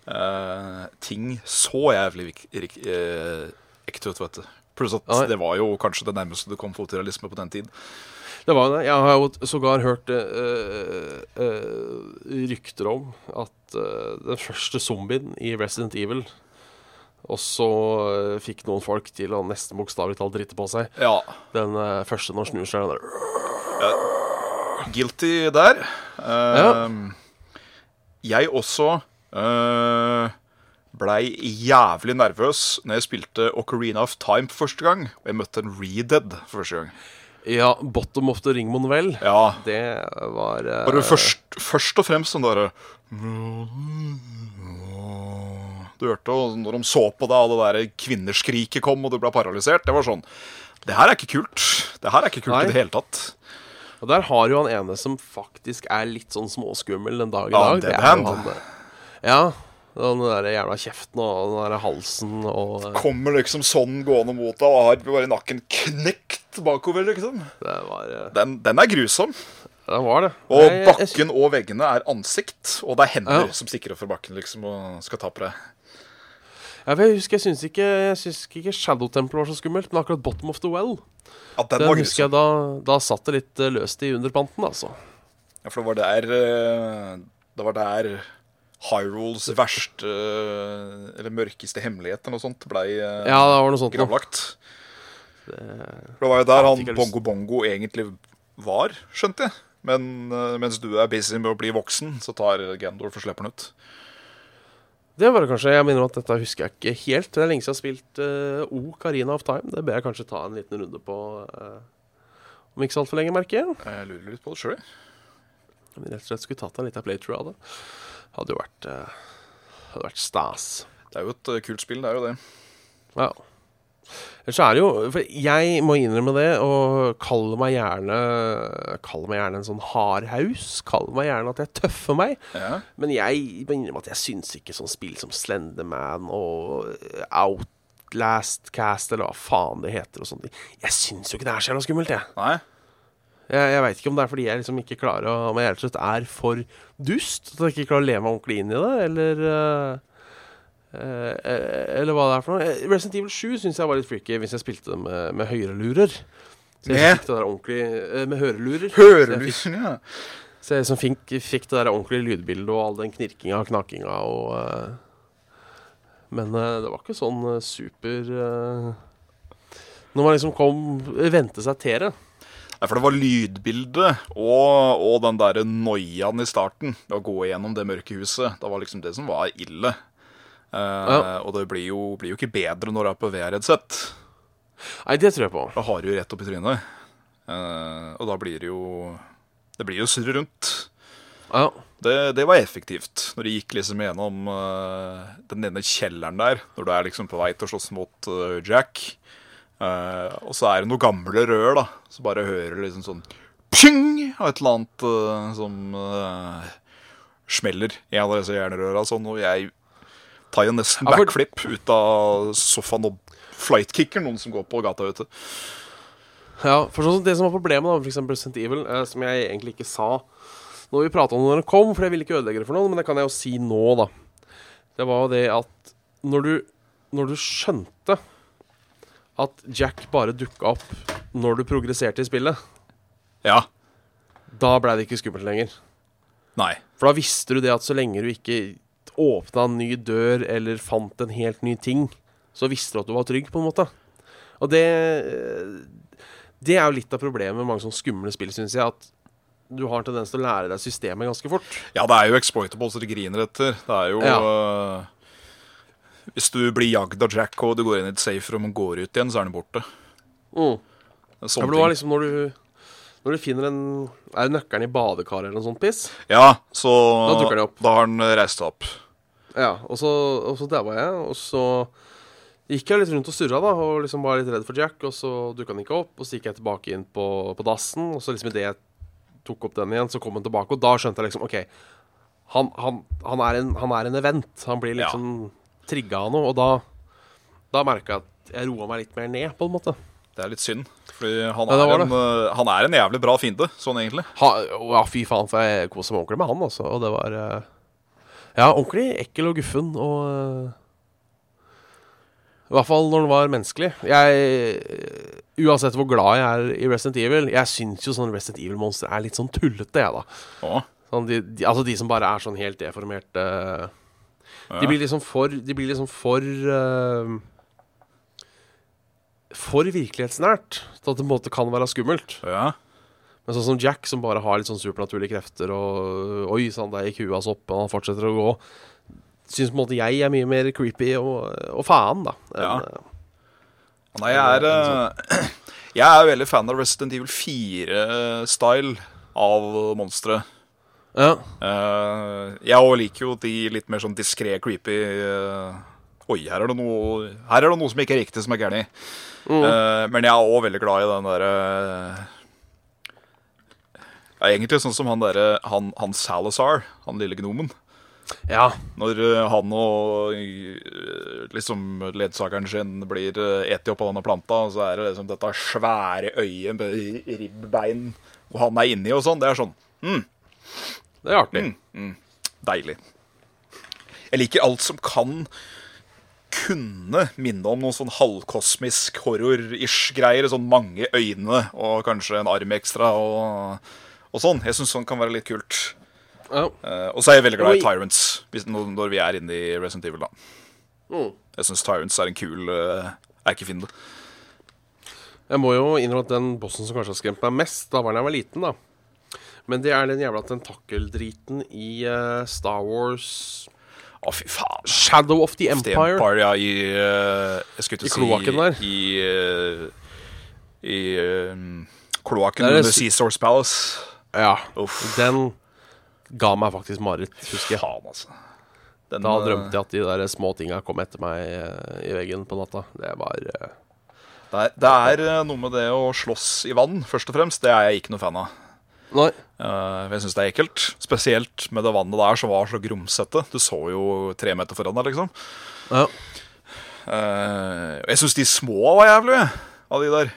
Uh, ting så jævlig ekte ut, vet du. Pluss at Ja. det var jo kanskje det nærmeste du kom fotorealisme på den tid. Det var det. Jeg har jo sågar hørt eh, eh, rykter om at eh, den første zombien i Resident Evil også eh, fikk noen folk til å nesten bokstavelig talt drite på seg. Ja. Den første når snur seg den der Guilty der. Uh, Ja. Jeg også uh, blei jævlig nervøs når jeg spilte Ocarina of Time for første gang. Og jeg møtte en Redead for første gang. Ja, Bottom of the Ring Monvel. Ja, Det var uh, Bare først, først og fremst sånn derre Du hørte når de så på deg, og det der kvinneskriket kom, og du ble paralysert. Det var sånn Det her er ikke kult. Det her er ikke kult Nei. i det hele tatt. Og der har jo han ene som faktisk er litt sånn småskummel den dag i dag. Ja, det er han, eh, Ja. Den der jævla kjeften og den der halsen og eh, Kommer liksom sånn gående mot deg og har bare nakken knekt bakover, liksom. Det var eh, Den, den er grusom. Det var det. Og Jeg- jeg- bakken og veggene er ansikt, og det er hender Ja. som stikker opp fra bakken liksom og skal ta på deg. Ja, jeg husker, jeg syns ikke, jeg ikke Shadow Temple var så skummelt, men akkurat Bottom of the Well Ja, den Den var husker jeg da, da satt det litt eh, løst i underpanten, altså. Ja, for det var der Det var der Hyrules verste eh, Eller mørkeste hemmelighet eller noe sånt blei eh, Ja, det sånt gravlagt. For det var jo der han jeg Bongo Bongo egentlig var, skjønte jeg. Men eh, mens du er busy med å bli voksen, så tar Gandor for slipper han ut. Det var det kanskje. Jeg minner om at dette husker jeg ikke helt. Det er lenge siden jeg har spilt uh, O Carina of Time. Det bør jeg kanskje ta en liten runde på uh, om ikke så altfor lenge, merker jeg. Jeg lurer litt på det sjøl. Om vi rett og slett skulle tatt en liten playthrough av det. Hadde jo vært, eh, hadde vært stas. Det er jo et eh, kult spill, det er jo det. Ja. Ellers så er det jo For jeg må innrømme det, og kalle meg gjerne Kalle meg gjerne en sånn hardhaus. Kalle meg gjerne at jeg tøffer meg. Ja. Men jeg må innrømme at jeg syns ikke sånn spill som Slenderman og Outlast Cast, eller hva faen det heter, og sånne ting Jeg syns jo ikke det er så jævla skummelt, jeg. Nei? Jeg, jeg veit ikke om det er fordi jeg liksom ikke klarer å Om jeg helt slett er for dust. At jeg ikke klarer å leve meg ordentlig inn i det, eller eh, Eh, eller hva det er for noe. Eh, Resident Evil 7 syns jeg var litt freaky hvis jeg spilte det med, med høyrelurer. Så jeg fikk det der ordentlig eh, Med hørelurer. Så fikk, Ja. så jeg liksom fikk, fikk det der ordentlige lydbildet og all den knirkinga og knakinga og eh, Men eh, det var ikke sånn super Når man liksom kom Vente seg til det. For det var lydbildet og, og den derre noiaen i starten å gå gjennom det mørke huset. Det var liksom det som var ille. Eh, Og det blir jo, blir jo ikke bedre når du er på VR-headset. Nei, det tror jeg på. Da har du jo rett opp i trynet. Uh, og da blir det jo Det blir jo surr rundt. Ja. Det, det var effektivt. Når de gikk liksom gjennom uh, den ene kjelleren der, når du er liksom på vei til å slåss mot Jack. Eh, og så er det noen gamle rør, da. Så bare hører du liksom sånn ping! Og et eller annet uh, som uh, smeller i alle disse jernrøra. Sånn, og jeg tar jo nesten backflip ut av sofaen og flightkicker noen som går på gata ute. Ja, for sånn Det som var problemet da, eksempel Resident Evil, som jeg egentlig ikke sa når vi prata om når det kom, for jeg ville ikke ødelegge det for noen, men det kan jeg jo si nå, da. Det var jo det at når du, når du skjønte at Jack bare dukka opp når du progresserte i spillet, Ja. da blei det ikke skummelt lenger. Nei. For da visste du det at så lenge du ikke åpna en ny dør eller fant en helt ny ting, så visste du at du var trygg, på en måte. Og det Det er jo litt av problemet med mange sånne skumle spill, syns jeg. At du har en tendens til å lære deg systemet ganske fort. Ja, det er jo exploitable, så det griner etter. Det er jo øh, Hvis du blir jagd av Jack og du går inn i et safe rom og går ut igjen, så er den borte. Mm. Det Ja, var liksom når du Når du finner en Er det nøkkelen i badekaret eller noe sånt piss? Ja, så Da dukker den opp. Da har den reist seg opp. Ja, og så, og så daua jeg, og så gikk jeg litt rundt og surra, da, og liksom var litt redd for Jack, og så dukka han ikke opp, og så gikk jeg tilbake inn på, på dassen, og så liksom idet jeg tok opp den igjen, så kom han tilbake, og da skjønte jeg liksom OK, han, han, han, er, en, han er en event. Han blir liksom trigga av noe, og da, da merka jeg at jeg roa meg litt mer ned, på en måte. Det er litt synd. Fordi han Ja, er, var en, øh, han er en jævlig bra fiende, sånn egentlig. Ha, ja, fy faen, for jeg kosa meg ordentlig med han, altså, og det var eh, Ja, ordentlig ekkel og guffen, og eh, I hvert fall når den var menneskelig. Jeg Uansett hvor glad jeg er i Resident Evil Jeg syns jo sånn Resident Evil-monstre er litt sånn tullete, jeg, da. Sånn, de, de, altså de som bare er sånn helt deformerte ja. De blir liksom for De blir liksom for uh, For virkelighetsnært. Til at det på en måte kan være skummelt. ja. Men sånn som Jack, som bare har litt sånn supernaturlige krefter, og Oi sann, der gikk huet hans opp, og han fortsetter å gå. Syns på en måte jeg er mye mer creepy og, og faen, da. Ja. enn, eh, Nei, jeg er øh, Jeg er veldig fan av Resident Evil 4-style av monstre. Ja. Uh, jeg òg liker jo de litt mer sånn diskré, creepy uh, Oi, her er, det noe, her er det noe som ikke er riktig, som er gærent. Mm. Uh, men jeg er òg veldig glad i den derre ja, Egentlig sånn som han derre han, han Salazar, han lille gnomen. ja. Når han og liksom ledsageren sin blir eti opp av denne planta, så er det liksom dette svære øyet med ribbein, og han er inni og sånn. Det er sånn mm, Det er artig. Deilig. Jeg liker alt som kan kunne minne om noe sånn halvkosmisk horror-ish greier. Sånn mange øyne og kanskje en arm ekstra og, og sånn. Jeg syns sånn kan være litt kult. Ja. Uh, og så er jeg veldig glad i Tyrants når, når vi er inne i Resident Evil. da Mm. Jeg syns Tyrants er en kul uh, erkefiende. Jeg må jo innrømme at den bossen som kanskje har skremt meg mest, da var da jeg var liten, da. Men det er den jævla tentakkeldriten i uh, Star Wars Å, fy faen. Shadow of the The Empire. Empire, ja, i uh, Jeg skulle ikke si kloakken der. I, uh, i uh, kloakken er under Seastars Palace. Ja. Uff. Den ga meg faktisk mareritt, husker jeg. Faen, altså. Den, Da drømte jeg at de der små tinga kom etter meg i veggen på natta. Det var Det er, det er noe med det å slåss i vann, først og fremst. Det er jeg ikke noe fan av. Nei. Eh, jeg syns det er ekkelt. Spesielt med det vannet der som var så grumsete. Du så jo tre meter foran deg, liksom. Ja. Eh, jeg syns de små var jævlige, av de der.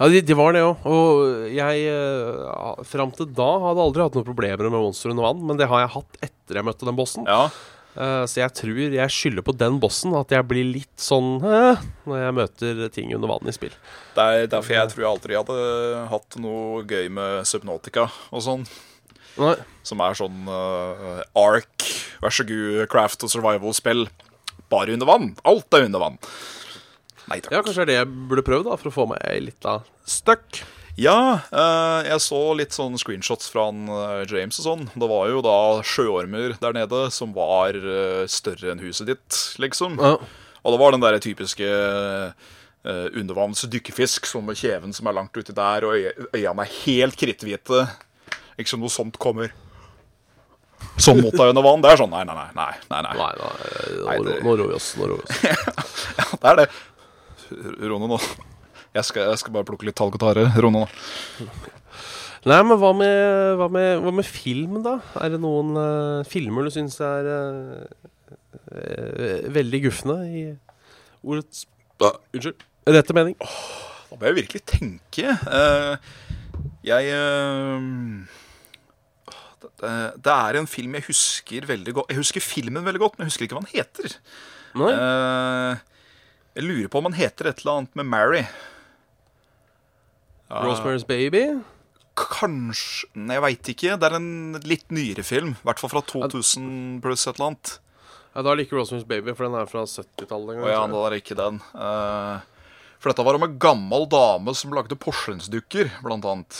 Ja, de, de var det òg. Og jeg uh, Fram til da hadde aldri hatt noen problemer med monster under vann, men det har jeg hatt etter jeg møtte den bossen. Ja, Eh, så jeg tror jeg skylder på den bossen at jeg blir litt sånn uh, når jeg møter ting under vann i spill. Det er derfor jeg tror jeg aldri hadde hatt noe gøy med Subnautica og sånn. Nei. Som er sånn uh, Ark, vær så god, craft og survival-spill. Bare under vann. Alt er under vann. Nei takk. Ja, kanskje det er det jeg burde prøve, da, for å få meg litt av støkk. Ja, eh, jeg så litt sånn screenshots fra han, eh, James og sånn. Det var jo da sjøormer der nede som var eh, større enn huset ditt, liksom. Ja. Og det var den der typiske uh, undervanns dykkerfisk som med kjeven som er langt uti der, og øy øynene er helt kritthvite. Ikke som noe sånt kommer. Sånn mot deg under vann. Det er sånn nei, nei, nei. nei, nei, nei. Nei, nei, nå, Nei, det- nå rår vi oss. Nå rår vi oss. Ja, det er det. Rone nå. Jeg skal, jeg skal bare plukke litt talg og tare. Rone nå. Nei, men hva med, hva med, hva med film, da? Er det noen uh, filmer du syns er uh, veldig gufne i ordets Unnskyld. Rette mening? Da må jeg virkelig tenke. Jeg det, er en film jeg husker veldig godt. Jeg husker filmen veldig godt, men jeg husker ikke hva den heter. Nei? Jeg lurer på om den heter et eller annet med Mary. Rosemary's Baby? Kanskje Nei, jeg veit ikke. Det er en litt nyere film. I hvert fall fra 2000 pluss et eller annet. Ja, Da liker Rosemary's Baby, for den er fra 70-tallet. en ja, da er ikke den. Eh, for dette var om en gammel dame som lagde porselensdukker, blant annet.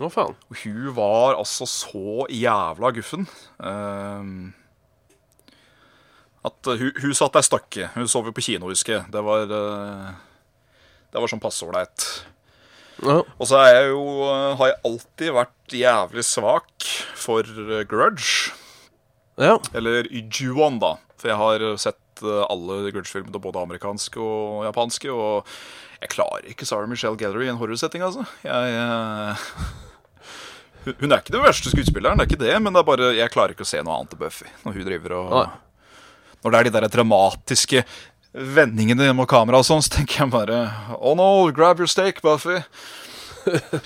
Å, faen. Og hun var altså så jævla guffen. Uh, at hun, hun satt der stakke. Hun sov jo på kino, husker jeg. Det var, uh, det var sånn passe ålreit. Og så er jeg jo, har jeg alltid vært jævlig svak for eh, Grudge. ja. Eller Juon, da. For jeg har sett eh, alle Grudge-filmene, både amerikanske og japanske. Og jeg klarer ikke Sarah Michelle Gellery i en horrorsetting, altså. Jeg, eh, hun- er ikke den verste skuespilleren, det er ikke det, men det er bare, jeg klarer ikke å se noe annet til Buffy. Når hun driver og Nei. Når det er de der dramatiske vendingene mot kamera og sånn, så tenker jeg bare Oh no, grab your steak, Buffy.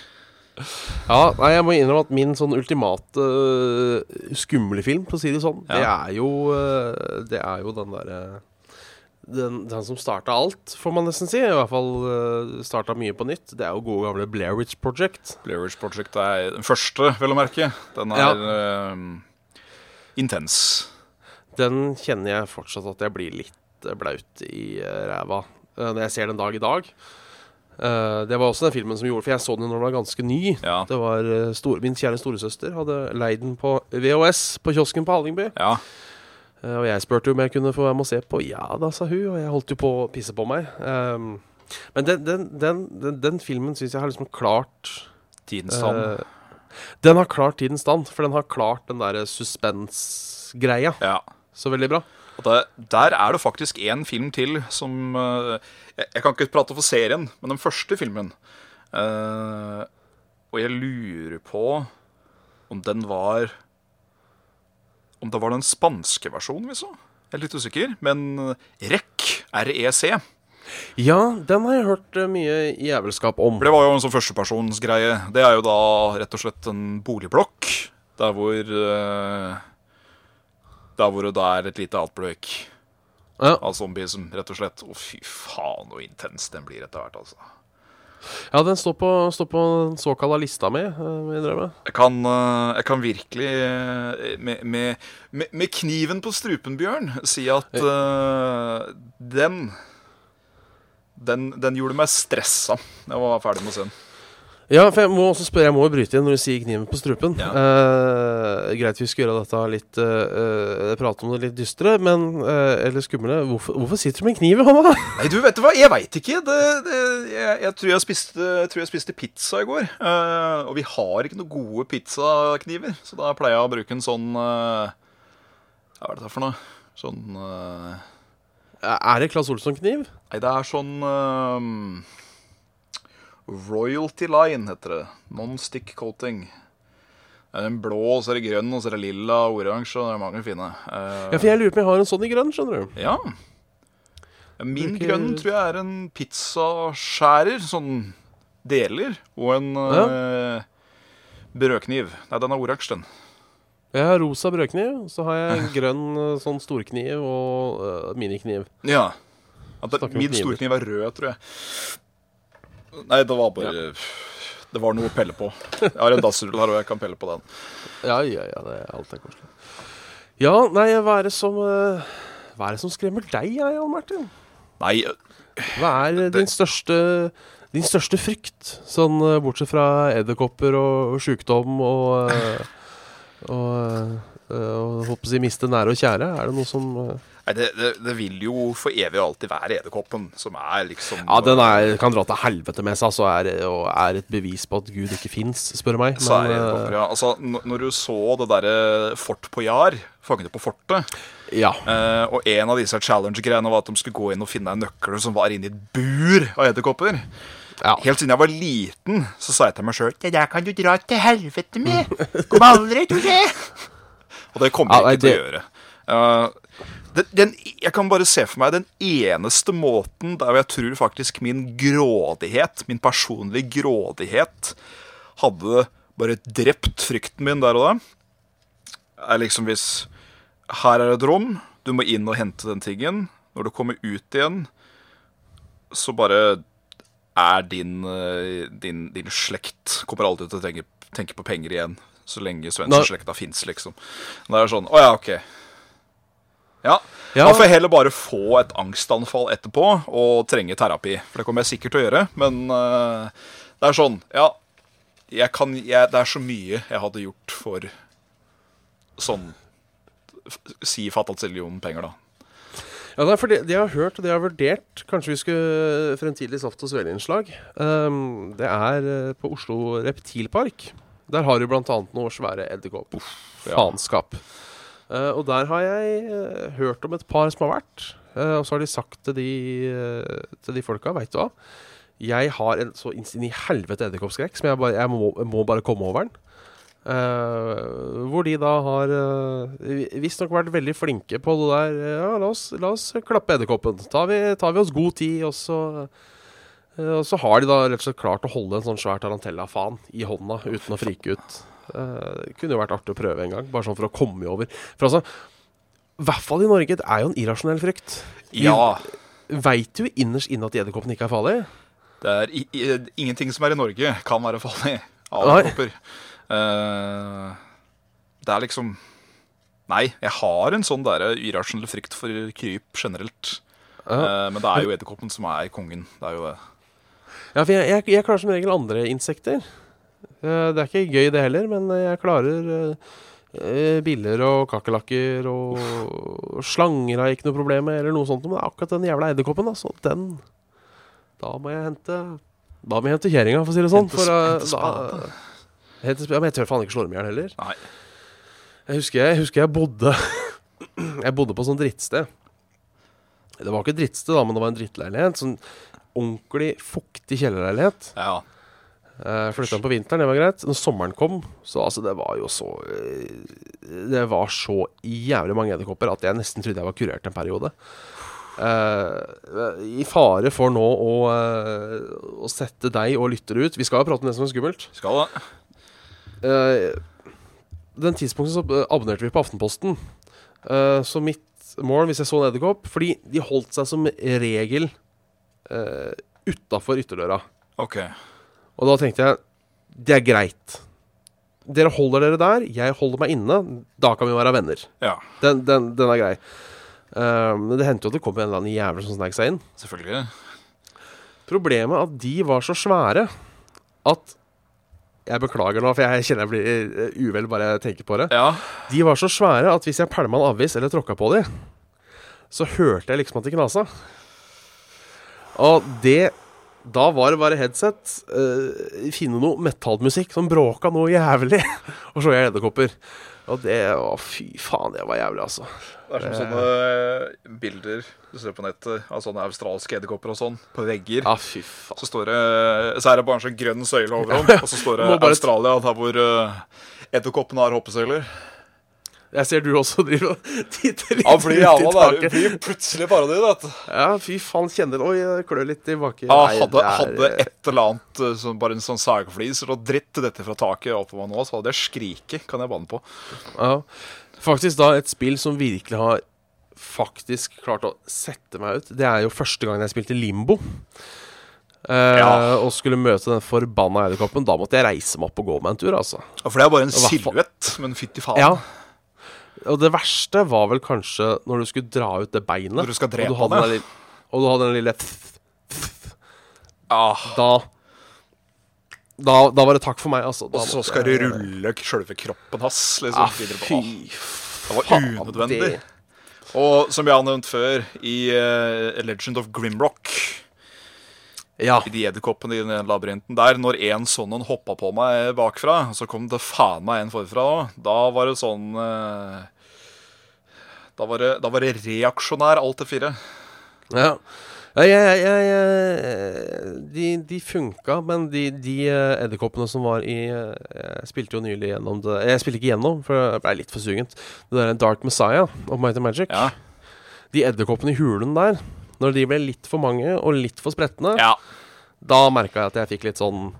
Ja, nei, jeg må innrømme at min sånn ultimate uh, skumle film, for å si det sånn, det er jo uh, Det er jo den derre den, den som starta alt, får man nesten si. I hvert fall uh, starta mye på nytt. Det er jo gode gamle Blair Witch Project. Blair Witch Project er den første, vel å merke. Den er Ja. eh, intens. Den kjenner jeg fortsatt at jeg blir litt blaut i øh, ræva øh, når jeg ser den dag i dag. Eh, det var også den filmen som gjorde For jeg så den når den var ganske ny. Ja. Det var øh, stor, Min kjære storesøster hadde leid den på VHS på kiosken på Hallingby. Ja. Eh, Og jeg spurte om jeg kunne få være med og se på. Ja da, sa hun, og jeg holdt jo på å pisse på meg. Ehm, men den, den, den, den, filmen syns jeg har liksom klart Tidens eh, Den har klart tidens stand, for den har klart den derre suspensgreia ja. så veldig bra. Det, der er det faktisk en film til som eh, jeg, jeg kan ikke prate for serien, men den første filmen Uh, Og jeg lurer på om den var Om det var den spanske versjonen vi så. Jeg er litt usikker. Men REC, REC, Ja, den har jeg hørt eh, mye jævelskap om. det var jo en sånn førstepersonsgreie. Det er jo da rett og slett en boligblokk der hvor eh, Der hvor det er et lite outbreak. Ja, av zombies, rett og slett Å, fy faen, så intens den blir etter hvert, altså. ja den står på, står på den såkalla lista mi, eh, jeg kan, eh, jeg kan virkelig, eh, med, med, med, med kniven på strupen, Bjørn, si at uh, den den, den gjorde meg stressa da jeg var ferdig med å se den. Ja, for jeg må også spørre, jeg må jo bryte inn når du sier kniven på strupen. Ja. Eh, greit vi skal gjøre dette litt uh, Prate om det litt dystre, men eh, Eller skumle. Hvorfor, hvorfor sitter du med en kniv i hånda? Nei, du, vet du hva? Jeg veit ikke. Det, det, jeg, jeg, tror jeg, spiste, jeg tror jeg spiste pizza i går. eh, og vi har ikke noen gode pizzakniver, så da pleier jeg å bruke en sånn eh, Hva er det for noe? Sånn eh, Er det Claes Olsson-kniv? Nei, det er sånn Royalty line heter det. Non-stick coating. Det er en blå, og så er det grønn, og så er det lilla og oransje. Og det er mange fine. Uh, Ja, for jeg lurer på om jeg har en sånn i grønn, skjønner du. ja. Min Bruker- grønn tror jeg er en pizzaskjærer. Sånn deler. Og en eh, brødkniv. Nei, den er oransje, den. Jeg har rosa brødkniv, så har jeg en grønn eh, sånn storkniv og uh, minikniv. Ja. Min storkniv er rød, tror jeg. Nei, det var bare Det var noe å pelle på. Jeg har en dassrull her, og jeg kan pelle på den. Ja, ja, ja, det er alt er koselig. Ja, nei, hva er det som eh, Hva er det som skremmer deg, Jan Martin? Nei, Hva er din største din største frykt, sånn eh, bortsett fra edderkopper og sjukdom og og, Og, eh, og håper å si miste nære og kjære? Er det noe som eh, nei det, det, det vil jo for evig og alltid være edderkoppen, som er liksom Ja, den er, kan dra til helvete med seg, så er, og er et bevis på at Gud ikke fins, spør du meg. Så er Men, edderkopper, ja. Altså, når du så det derre Fort på Jar, Fangene på fortet, eh, ja. eh, og en av disse challenge-greiene var at de skulle gå inn og finne en nøkkel som var inni et bur av edderkopper. ja. Helt siden jeg var liten, så sa jeg til meg sjøl Det der kan du dra til helvete med. Kommer aldri til skje. Og det kommer Ja, jeg ikke til nei, å gjøre. Uh, den, den, jeg kan bare se for meg den eneste måten der jeg tror faktisk min grådighet, min personlige grådighet, hadde bare drept frykten min der og da, er liksom hvis Her er et rom, du må inn og hente den tingen. Når du kommer ut igjen, så bare er din, eh, din, din slekt Kommer aldri til å tenke, tenke på penger igjen så lenge Nei. Svendsen-slekta fins, liksom. Det er sånn Å ja, OK. Ja. Ja. Da får jeg heller bare få et angstanfall etterpå og trenge terapi. For det kommer jeg sikkert til å gjøre. Men uh, det er sånn Ja, jeg kan jeg, Det er så mye jeg hadde gjort for sånn Si Si fatalt penger da. Ja, det er fordi de har hørt og de har vurdert Kanskje vi skulle fremtidig saft- og svele-innslag. Um, det er eh, på Oslo Reptilpark. Der har du blant annet noe svære edderkopp. ja. Faenskap. Eh, og der har jeg uh, hørt om et par som har vært. Uh, og så har de sagt til de, til de folka, veit du hva Jeg har en så inn helvete edderkoppskrekk som jeg, bare, jeg, må, må bare komme over den. Hvor de da har uh, visstnok vært veldig flinke på det der Ja, la oss, la oss klappe edderkoppen. Tar tar vi oss god tid, og så Og så har de da rett og slett klart å holde en sånn svær tarantella-fan i hånda uten å frike ut. Eh, Det kunne jo vært artig å prøve en gang, bare sånn for å komme over. For altså, i hvert fall i Norge, det er jo en irrasjonell frykt. Vi Ja. veit jo innerst inne at edderkoppen ikke er farlig. Det er i, i, ingenting som er i Norge, kan være farlig av edderkopper. Eh, det er liksom Nei, jeg har en sånn der irrasjonell frykt for kryp generelt. Eh, men det er jo edderkoppen som er kongen. Det er jo det. Ja, for jeg, jeg, jeg klarer som regel andre insekter. Eh, det er ikke gøy det heller, men jeg klarer eh, biller og kakerlakker og, slanger har jeg ikke noe problem med, eller noe sånt. Men akkurat den jævla edderkoppen, altså. Den Da må jeg hente Da må jeg hente kjerringa, for å si det sånn. Hente For, eh, hente spade. da- hente ja, men jeg tør faen ikke slå dem i hjel heller. Nei. Jeg husker jeg, husker jeg bodde Jeg bodde på sånn drittsted. Det var ikke et drittsted, da, men det var en drittleilighet. Sånn ordentlig fuktig kjellerleilighet. Ja. Uh, Flytta den på vinteren, det var greit. Når sommeren kom, så altså, det var jo så eh, Det var så jævlig mange edderkopper at jeg nesten trodde jeg var kurert en periode. Uh, I fare for nå å, uh, å sette deg og lyttere ut Vi skal jo prate om det som er skummelt. Skal det. Uh, den tidspunktet så eh, abonnerte vi på Aftenposten. Eh, så mitt mål, hvis jeg så en edderkopp Fordi de holdt seg som regel uh, utafor ytterdøra. Ok. Og da tenkte jeg det er greit. Dere holder dere der, jeg holder meg inne. Da kan vi være venner. Ja, Den, den, den er grei. Eh, Men det hendte jo at det kom en eller annen jævel som snek seg inn. selvfølgelig. Problemet er at de var så svære at Jeg beklager nå, for jeg kjenner jeg blir eh, uvel bare jeg tenker på det. Ja. De var så svære at hvis jeg pælma en avis eller tråkka på dem, så hørte jeg liksom at de knasa. Og det Da var det bare headset, uh, finne noe metallmusikk som bråka noe jævlig, og så jeg edderkopper. Og det Å, fy faen, det var jævlig, altså. Det er som sånne bilder du ser på nettet av sånne australske edderkopper og sånn, på vegger. Ja, fy faen. Så, står det, så er det bare en sånn grønn søyle overhånd og så står det Australia, der hvor edderkoppene har hoppesøyler. Jeg ser du også driver og titter litt Ja, fordi, ut i taket. der, blir plutselig paranoid, vet du. Ja, fy faen, kjenner Oi, jeg klør litt i baken. Ja, hadde, er- hadde et eller annet eh, som bare en sånn sagflis og dritt dette fra taket oppå meg nå, så hadde jeg skriket, kan jeg banne på. Ja. Faktisk da et spill som virkelig har faktisk klart å sette meg ut. Det er jo første gangen jeg spilte Limbo. Uh, Ja. Og skulle møte den forbanna edderkoppen. Da måtte jeg reise meg opp og gå meg en tur, altså. Ja, For det er bare en silhuett, men fytti faen. Ja. Og det verste var vel kanskje når du skulle dra ut det beinet. Når du skal drepe og du hadde det. den lille, og du hadde den lille Ah, Da da, da var det takk for meg, altså. Da og så skal du rulle sjølve kroppen hans liksom, Ah, videre på. Ah, det var unødvendig. det- Og som vi har nevnt før, i uh, Legend of Grimrock Ja. i de edderkoppene i den labyrinten der, når en sånn en hoppa på meg bakfra, så kom det faen meg en forfra òg, da var det sånn eh, da, var det, da var det reaksjonær alt til fire. Ja. Ja, jeg, jeg, jeg, de, de funka, men de, de eh, edderkoppene som var i eh, Jeg spilte jo nylig gjennom det Jeg spilte ikke gjennom, for jeg ble litt for sugent. Det der Dark Messiah of Mighty Magic. Ja. De edderkoppene i hulen der, når de ble litt for mange og litt for spretne, ja. da merka jeg at jeg fikk litt sånn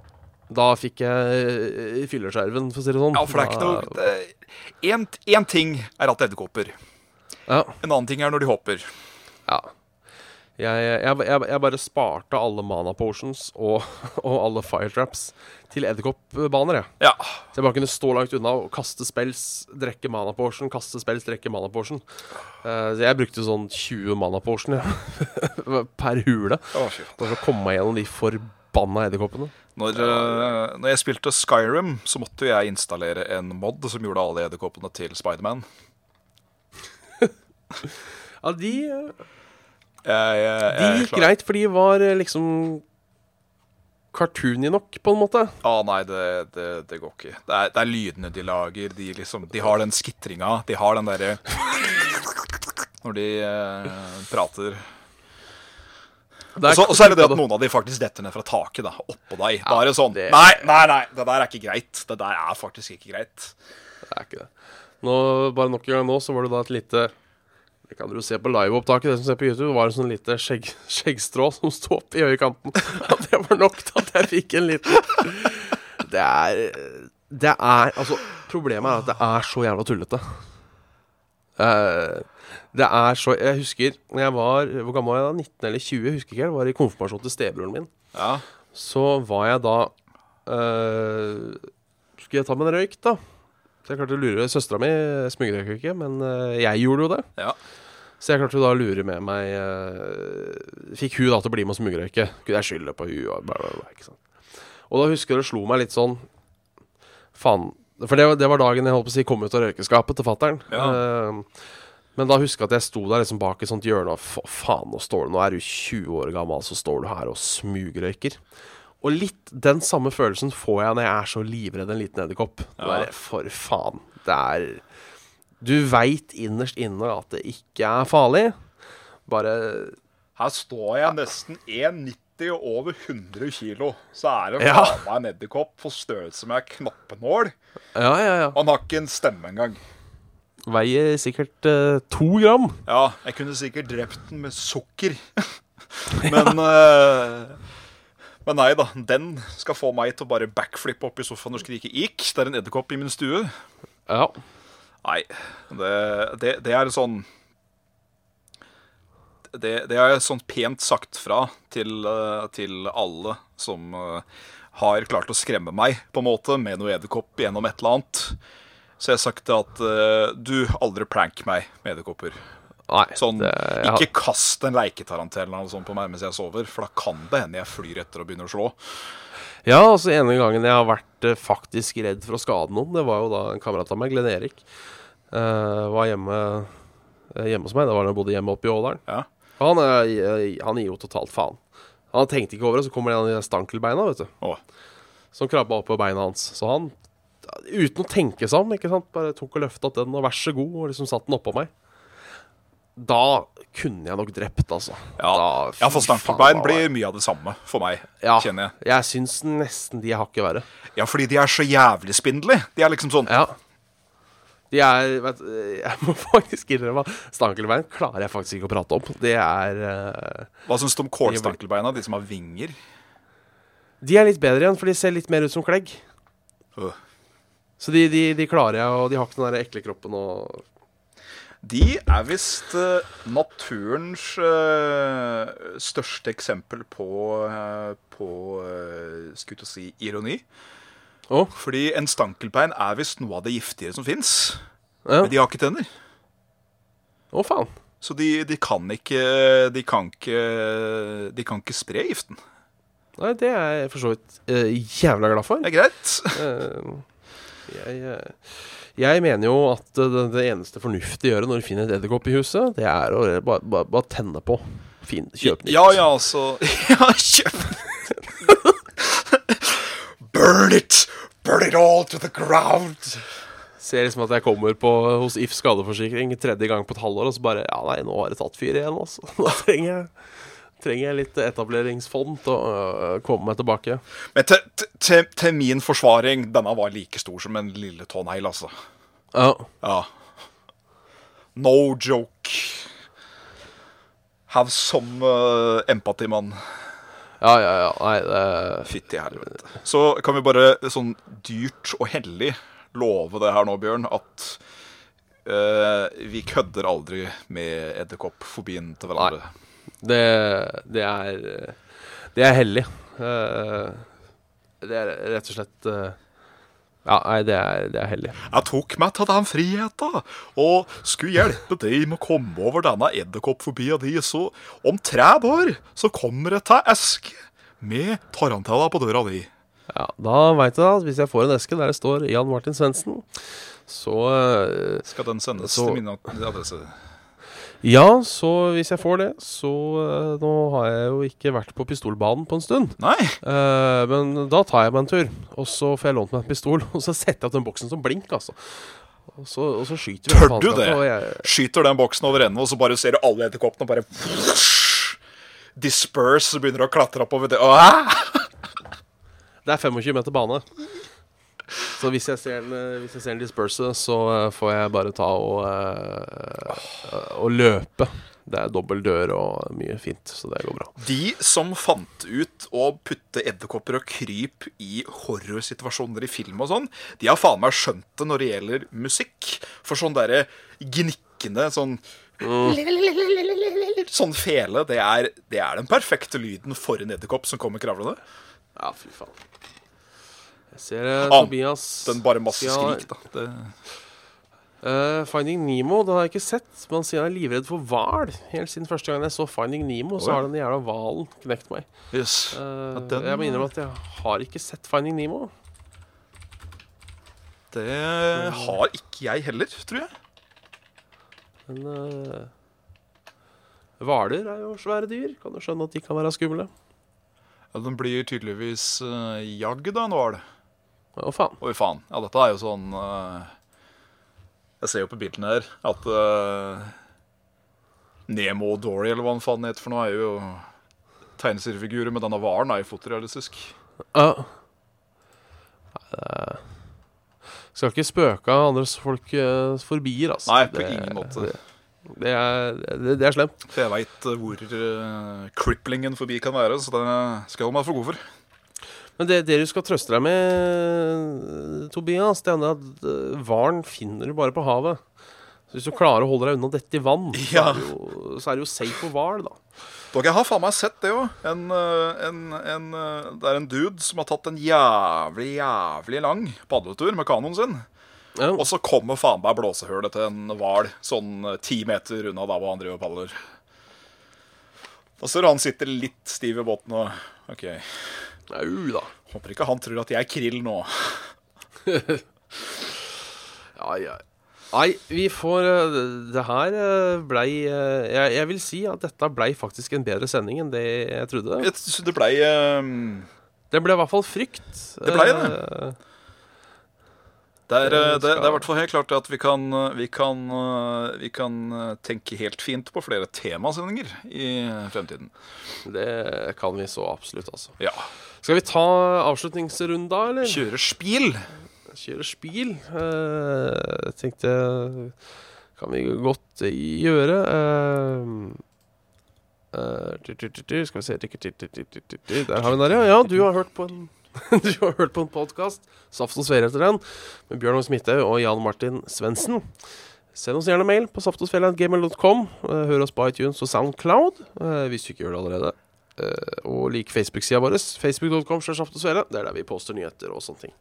Da fikk jeg fyllerskjerven, fylleskjerven, for å si det sånn. Ja, for det er ikke noe Én ting er at edderkopper. Ja. En annen ting er når de hopper. ja. Jeg, jeg, jeg, jeg bare sparte alle mana potions og, og alle fire traps til edderkoppbaner, jeg. Ja. Så jeg bare kunne stå langt unna og kaste spells, drikke mana potion, kaste spells, drikke mana potion. Uh, så jeg brukte sånn 20 mana potion per hule for å komme meg gjennom de forbanna edderkoppene. Når, uh, når jeg spilte Skyrim, så måtte jeg installere en mod som gjorde alle edderkoppene til Spiderman. Ja, de, eh, Jeg, jeg, de jeg gikk greit, for de var eh, liksom cartoony nok, på en måte. Ah, nei, det, det, det går ikke. Det er, det er lydene de lager. De, liksom, de har den skitringa. De har den derre Når de eh, prater. Og så er det det at noen av de faktisk detter ned fra taket. da, Oppå deg. Ja, Bare sånn. det- Nei, nei, nei, det der er ikke greit. Det der er faktisk ikke greit. Det er ikke det. Nå, bare nok en gang nå, så var det da et lite Det kan jo se på liveopptaket, det som ser på YouTube. Var en sånn lite skjegg, skjeggstrå som sto opp i øyekanten. At det var nok til at jeg fikk en liten Det er Det er Altså, problemet er at det er så jævla tullete. Uh, det er så Jeg husker når jeg var Hvor gammel var jeg da? 19 eller 20? Jeg husker ikke. Jeg var i konfirmasjon til stebroren min. Ja. Så var jeg da uh, Skulle jeg ta meg en røyk, da? Så jeg klarte å lure Søstera mi smugrøyker jo ikke, men øh, jeg gjorde jo det. ja. Så jeg klarte jo da å lure med meg øh, Fikk hun da til å bli med og smugrøyke. Kunne jeg skylde på hun og bla, bla, bla. Ikke sant? Og da husker jeg det slo meg litt sånn Faen. For det, var- det var dagen jeg holdt på å si kom ut av røykeskapet til fattern. Ja. men da husker jeg at jeg sto der liksom bak et sånt hjørne og fa- faen, nå står du Nå er du 20 år gammel, så står du her og smugrøyker. Og litt den samme følelsen får jeg når jeg er så livredd en liten edderkopp. Det Ja. For faen. Det er Du veit innerst inne at det ikke er farlig. Bare Her står jeg nesten 1,90 og over 100 kilo. Så er det faen meg en edderkopp på størrelse med ei knappenål. Ja, ja, ja. Og han har ikke en stemme engang. Veier sikkert eh, to gram. Ja, jeg kunne sikkert drept den med sukker. Men eh, Men nei da. Den skal få meg til å bare backflippe opp i sofaen og skrike 'ikk'. Det er en edderkopp i min stue. Ja. Nei, det, det, det er sånn det, det er sånn pent sagt fra til, eh, til alle som eh, har klart å skremme meg på en måte med noe edderkopp gjennom et eller annet. Så jeg har sagt at uh, du aldri prank meg med edderkopper. Sånn, det, jeg Ikke kast en leiketarantell eller noe sånt på meg mens jeg sover, for da kan det hende jeg flyr etter og begynner å slå. Ja, altså ene gangen jeg har vært eh, faktisk redd for å skade noen, det var jo da en kamerat av meg, Glenn Erik, eh, var hjemme, eh, hjemme hos meg. Det var da jeg bodde hjemme oppe i Ådalen. Ja. Han, eh, han gir jo totalt faen. Han tenkte ikke over det, så kommer det en av de stankelbeina, vet du. Å, Som krabba opp på beina hans. Så han, uten å tenke seg om, ikke sant, bare tok og løfta den, og vær så god, og liksom satt den oppå meg. Da kunne jeg nok drept, altså. ja. Da, ja, for stankelbein blir mye av det samme for meg, ja, kjenner jeg. Jeg syns nesten de er hakket verre. Ja, fordi de er så jævlig spindelige. De er liksom sånn Ja. De er vet, Jeg må faktisk innrømme at stankelbein klarer jeg faktisk ikke å prate om. Det er uh, Hva syns du om kålstankelbeina, de som har vinger? De er litt bedre igjen, for de ser litt mer ut som klegg. Øh. Så de, de, de klarer jeg, og de har ikke den der ekle kroppen og De er visst eh, naturens eh, største eksempel på, uh, på skulle jeg si, ironi. Oh. Fordi en stankelbein er visst noe av det giftigere som fins. ja. Men de har ikke tenner. Å faen. Så de, de kan ikke De kan ikke De kan ikke spre giften. Nei, det er jeg for så vidt uh, jævla glad for. Det er greit. Jeg, eh, jeg mener jo at eh, det, det eneste fornuftige å gjøre når du finner et edderkopp i huset, det er å bare, bare, bare tenne på. Fin, kjøp nytt. Ja, ja, altså Ja, kjøp Burn it! Burn it all to the ground! Ser liksom at jeg kommer på hos If skadeforsikring tredje gang på et halvår, og så bare Ja, nei, nå har det tatt fyr igjen, altså. Da trenger jeg, trenger jeg litt etableringsfond til å øh, komme meg tilbake. Men til, til, til min forsvaring, denne var like stor som en lille tånegl, altså. Ja. Ja. No joke. Have some uh, empathy, mann. Ja, ja, ja. Nei, det Fytti helvete. Så kan vi bare sånn dyrt og hellig love det her nå, Bjørn, at uh, vi kødder aldri med edderkoppfobien til hverandre. Det, det er Det er hellig. Eh, Det er rett og slett eh, Ja, nei, det er, det er hellig. Jeg tok meg til den friheten og skulle hjelpe deg med å komme over denne edderkoppfobia di, så om tre år så kommer jeg til eske med tarantella på døra di. Ja, Da veit jeg at hvis jeg får en eske der det står Jan Martin Svendsen, så eh, Skal den sendes Så- til min adresse? Ja, så hvis jeg får det, så eh, Nå har jeg jo ikke vært på pistolbanen på en stund. Nei. Eh, men da tar jeg meg en tur, og så får jeg lånt meg en pistol. Og så setter jeg opp den boksen som blink, altså. Og så, og så skyter vi. Tør du faenskapet, det? og Jeg, Skyter den boksen over ende, og så bare ser du alle edderkoppene bare Disperse så begynner du å klatre oppover det. Åh! det er 25 meter bane. Så hvis jeg ser en, eh, hvis jeg ser en disperse, så eh, får jeg bare ta og, eh, og løpe. Det er dobbel dør og mye fint, så det går bra. De som fant ut å putte edderkopper og kryp i horrorsituasjoner i film og sånn, de har faen meg skjønt det når det gjelder musikk. For sånn derre gnikkende sånn Sånn fele, det er, det er den perfekte lyden for en edderkopp som kommer kravlende. Ja, fy faen. Jeg ser eh, Ah, Tobias Den bare masse Ja, skrik, da. Det, Eh, Finding Nemo den har jeg ikke sett. Men han sier han er livredd for hval. Helt siden første gang jeg så Finding Nemo, så Oi. har den jævla hvalen knekt meg. yes. Eh, den- Jeg må innrømme at jeg har ikke sett Finding Nemo. det har ikke jeg heller, tror jeg. Men eh, hvaler er jo svære dyr. Kan du skjønne at de kan være skumle? Ja, den blir tydeligvis uh, jagd av en hval. Å, faen. Oi, faen. Ja, dette er jo sånn uh, Jeg ser jo på bildene her at uh, Nemo og Dory, eller hva han faen heter for noe, er jo tegneseriefigurer, men denne hvalen er jo fotorealistisk. Ja. Nei, Skal ikke spøke av andres folk uh, forbier, altså. Nei, på Det- ingen måte. Det, det, er, det, er slemt. Jeg veit hvor uh, cripplingen forbi kan være, så det skal jeg holde meg for god for. Men det, det du skal trøste deg med, Tobias, det er at hvalen finner du bare på havet. Så hvis du klarer å holde deg unna dette i vann, Ja. så, er det jo, så er det jo safe for hval, da. Dere har faen meg sett det òg. En, eh, eh, det er en dude som har tatt en jævlig, jævlig lang padletur med kanoen sin. Ja. Og så kommer faen meg blåsehølet til en hval sånn eh, ti meter unna der hvor han driver og padler. ser du han sitter litt stiv i båten og OK. Au, da. Håper ikke han tror at jeg er krill nå. ai, ai. Nei, vi får uh, Det her uh, blei uh, jeg, jeg vil si at dette blei faktisk en bedre sending enn det jeg trodde. Jeg Det blei um... Det ble i hvert fall frykt. Det ble det. Det, er, eh, det, det er i hvert fall helt klart at vi kan, eh, vi kan, eh, vi kan tenke helt fint på flere temasendinger i fremtiden. det kan vi så absolutt, altså. Ja. Skal vi ta avslutningsrunda, eller? Kjøre spil. kjøre spil. Jeg tenkte kan vi godt gjøre. Skal vi se. Der har vi den der, ja. Ja, du har hørt på en Du har hørt på en podkast, Saft og Svele heter den, med Bjørn og Smithaug og Jan Martin Svendsen. Send oss gjerne mail på saftogsvele.gmail.com. Eh, Hør oss på iTunes og Soundcloud eh, hvis du ikke gjør det allerede. Eh, og lik Facebook-sida vår. Facebook.com. Det er der vi poster nyheter og sånne ting.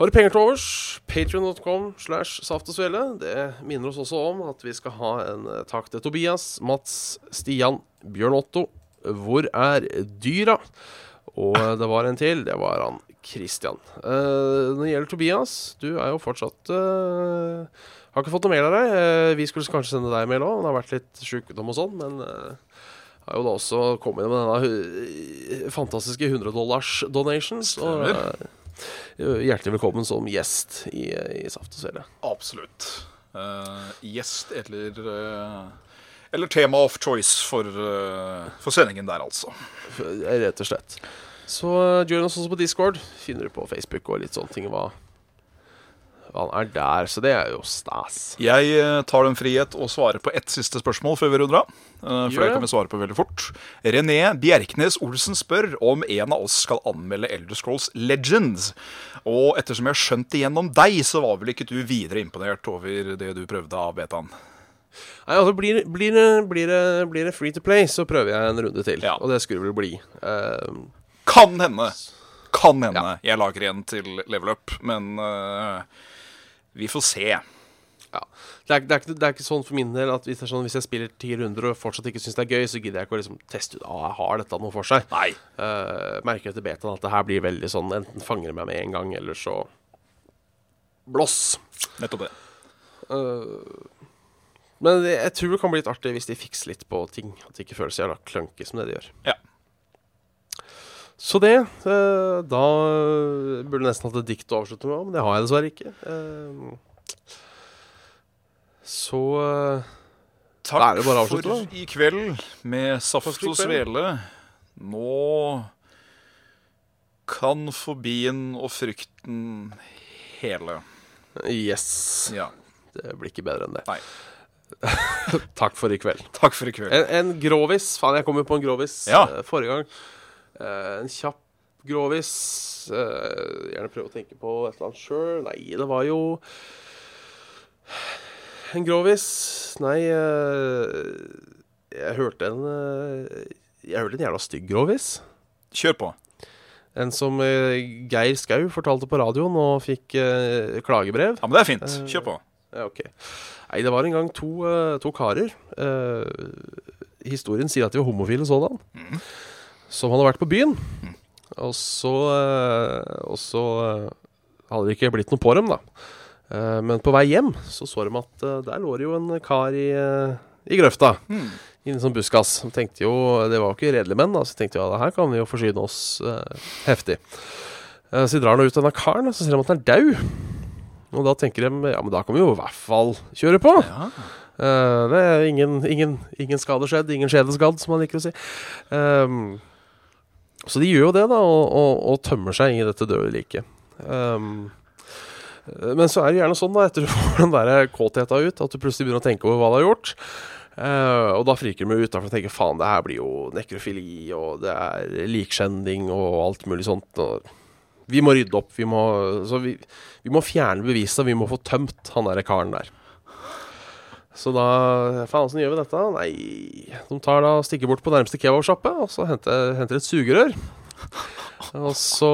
Har du penger til overs? Patrion.com slash Saft og Svele. Det minner oss også om at vi skal ha en takk til Tobias, Mats, Stian, Bjørn Otto. Hvor er dyra? Og det var en til. Det var han Christian. Uh, når det gjelder Tobias, du er jo fortsatt uh, Har ikke fått noe mail av deg. Uh, vi skulle kanskje sende deg mail òg. Det har vært litt sjukdom og sånn, men har jo da også kommet med denne fantastiske 100 dollars donations. Og hjertelig velkommen som gjest i, i Saft og Svele. Absolutt. Gjest eller Eller tema of choice for, eh, for sendingen der, altså. Rett og slett. Så eh, join oss også på Discord. Finner du på Facebook og litt sånne ting. Hva, han er der. Så det er jo stas. Jeg eh, tar den frihet og svarer på ett siste spørsmål før vi runder av. For det. kan vi svare på veldig fort. René Bjerknes Olsen spør om en av oss skal anmelde Elder Scrolls Legends. Og ettersom jeg har skjønt det gjennom deg, så var vel ikke du videre imponert over det du prøvde av betaen. Nei, altså blir, blir, blir, blir det free to play, så prøver jeg en runde til. Ja. Og det skulle vel bli. Uh, Kan hende. Kan hende jeg lager en til level up, men uh, vi får se. ja. det, er, det, er ikke, det er ikke sånn for min del at hvis, sånn, hvis jeg spiller ti runder og fortsatt ikke syns det er gøy, så gidder jeg ikke å liksom teste ut ah, har dette noe for seg. Nei. Uh, merker etter betaen at det her blir veldig sånn Enten fanger det meg med en gang, eller så blåss. Nettopp det. Men jeg tror det kan bli litt artig hvis de fikser litt på ting. At det ikke føles jævla clunky som det de gjør. Ja. Så det eh, Da burde jeg nesten hatt et dikt å avslutte med, men det har jeg dessverre ikke. Eh, så eh, er Takk det bare å for avslutte, da. i kveld med Saft for og. Svele. Nå kan fobien og frykten hele. Yes. Ja. Det blir ikke bedre enn det. Nei. Takk for i kveld. Takk for i kveld. En, en grovis. Faen, jeg kom jo på en grovis Ja. uh, forrige gang. Uh, en kjapp grovis. Uh, gjerne prøve å tenke på et eller annet sjøl. Nei, det var jo En grovis Nei, jeg hørte en Jeg hørte en jævla stygg grovis. Kjør på. En som Geir Skau fortalte på radioen og fikk klagebrev. Ja, men det er fint. Kjør på. Ja, ok. Nei, det var en gang to, eh, to karer. eh, historien sier at de var homofile sådan. Som hadde vært på byen. Og så eh, Og så eh, hadde det ikke blitt noe på dem, da. Eh, men på vei hjem så så de at eh, der lå det jo en kar i, eh, i grøfta. I en sånn buskas. De tenkte jo, Det var jo ikke redelige menn, da, så de tenkte jo ja, det her kan vi jo forsyne oss eh, heftig. Eh, så de drar nå ut denne karen, og så ser de at den er daud. Og da tenker de ja, men da kan vi jo i hvert fall kjøre på. Eh, det er ingen, ingen, ingen skade skjedd, ingen sjele skadd, som man liker å si. Um, så de gjør jo det, da, og, og, og tømmer seg inn i dette døde liket. Ehm, eh, men så er det gjerne sånn, da, etter du får den der kåtheta ut, at du plutselig begynner å tenke over hva du har gjort. Uh, og da friker de ut, da, for å tenker faen, det her blir jo nekrofili, og det er likskjending og alt mulig sånt. Og vi må rydde opp, vi må, vi, vi må fjerne beviset, vi må få tømt han der karen der. Så da Faen, åssen gjør vi dette? Nei, de tar da stikker bort på nærmeste kebabsjappe, og så henter, henter et sugerør. Og så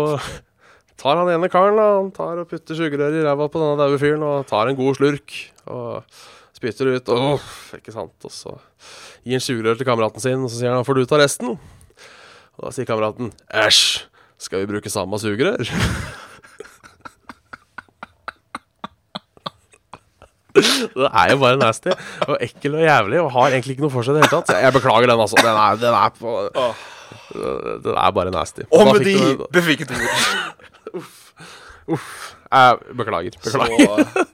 tar han ene karen da Han tar og putter sugerøret i ræva på denne daue fyren og tar en god slurk. Og spytter ut. Åh, ikke sant. Og så gir han sugerør til kameraten sin, og så sier han 'får du ta resten'? Og da sier kameraten 'æsj, skal vi bruke samme sugerør'? Det er jo bare nasty og ekkel og jævlig og har egentlig ikke noe for seg i det hele tatt. Så Jeg beklager den, altså. Den er, den er, på, den er bare nasty. Og med de befikket ord. Jeg beklager. Beklager. Så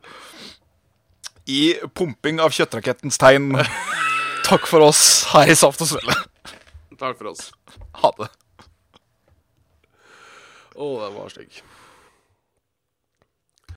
I pumping av kjøttrakettens tegn, takk for oss her i Saft og Svelle. Takk for oss. Ha det. Å, den var stygg.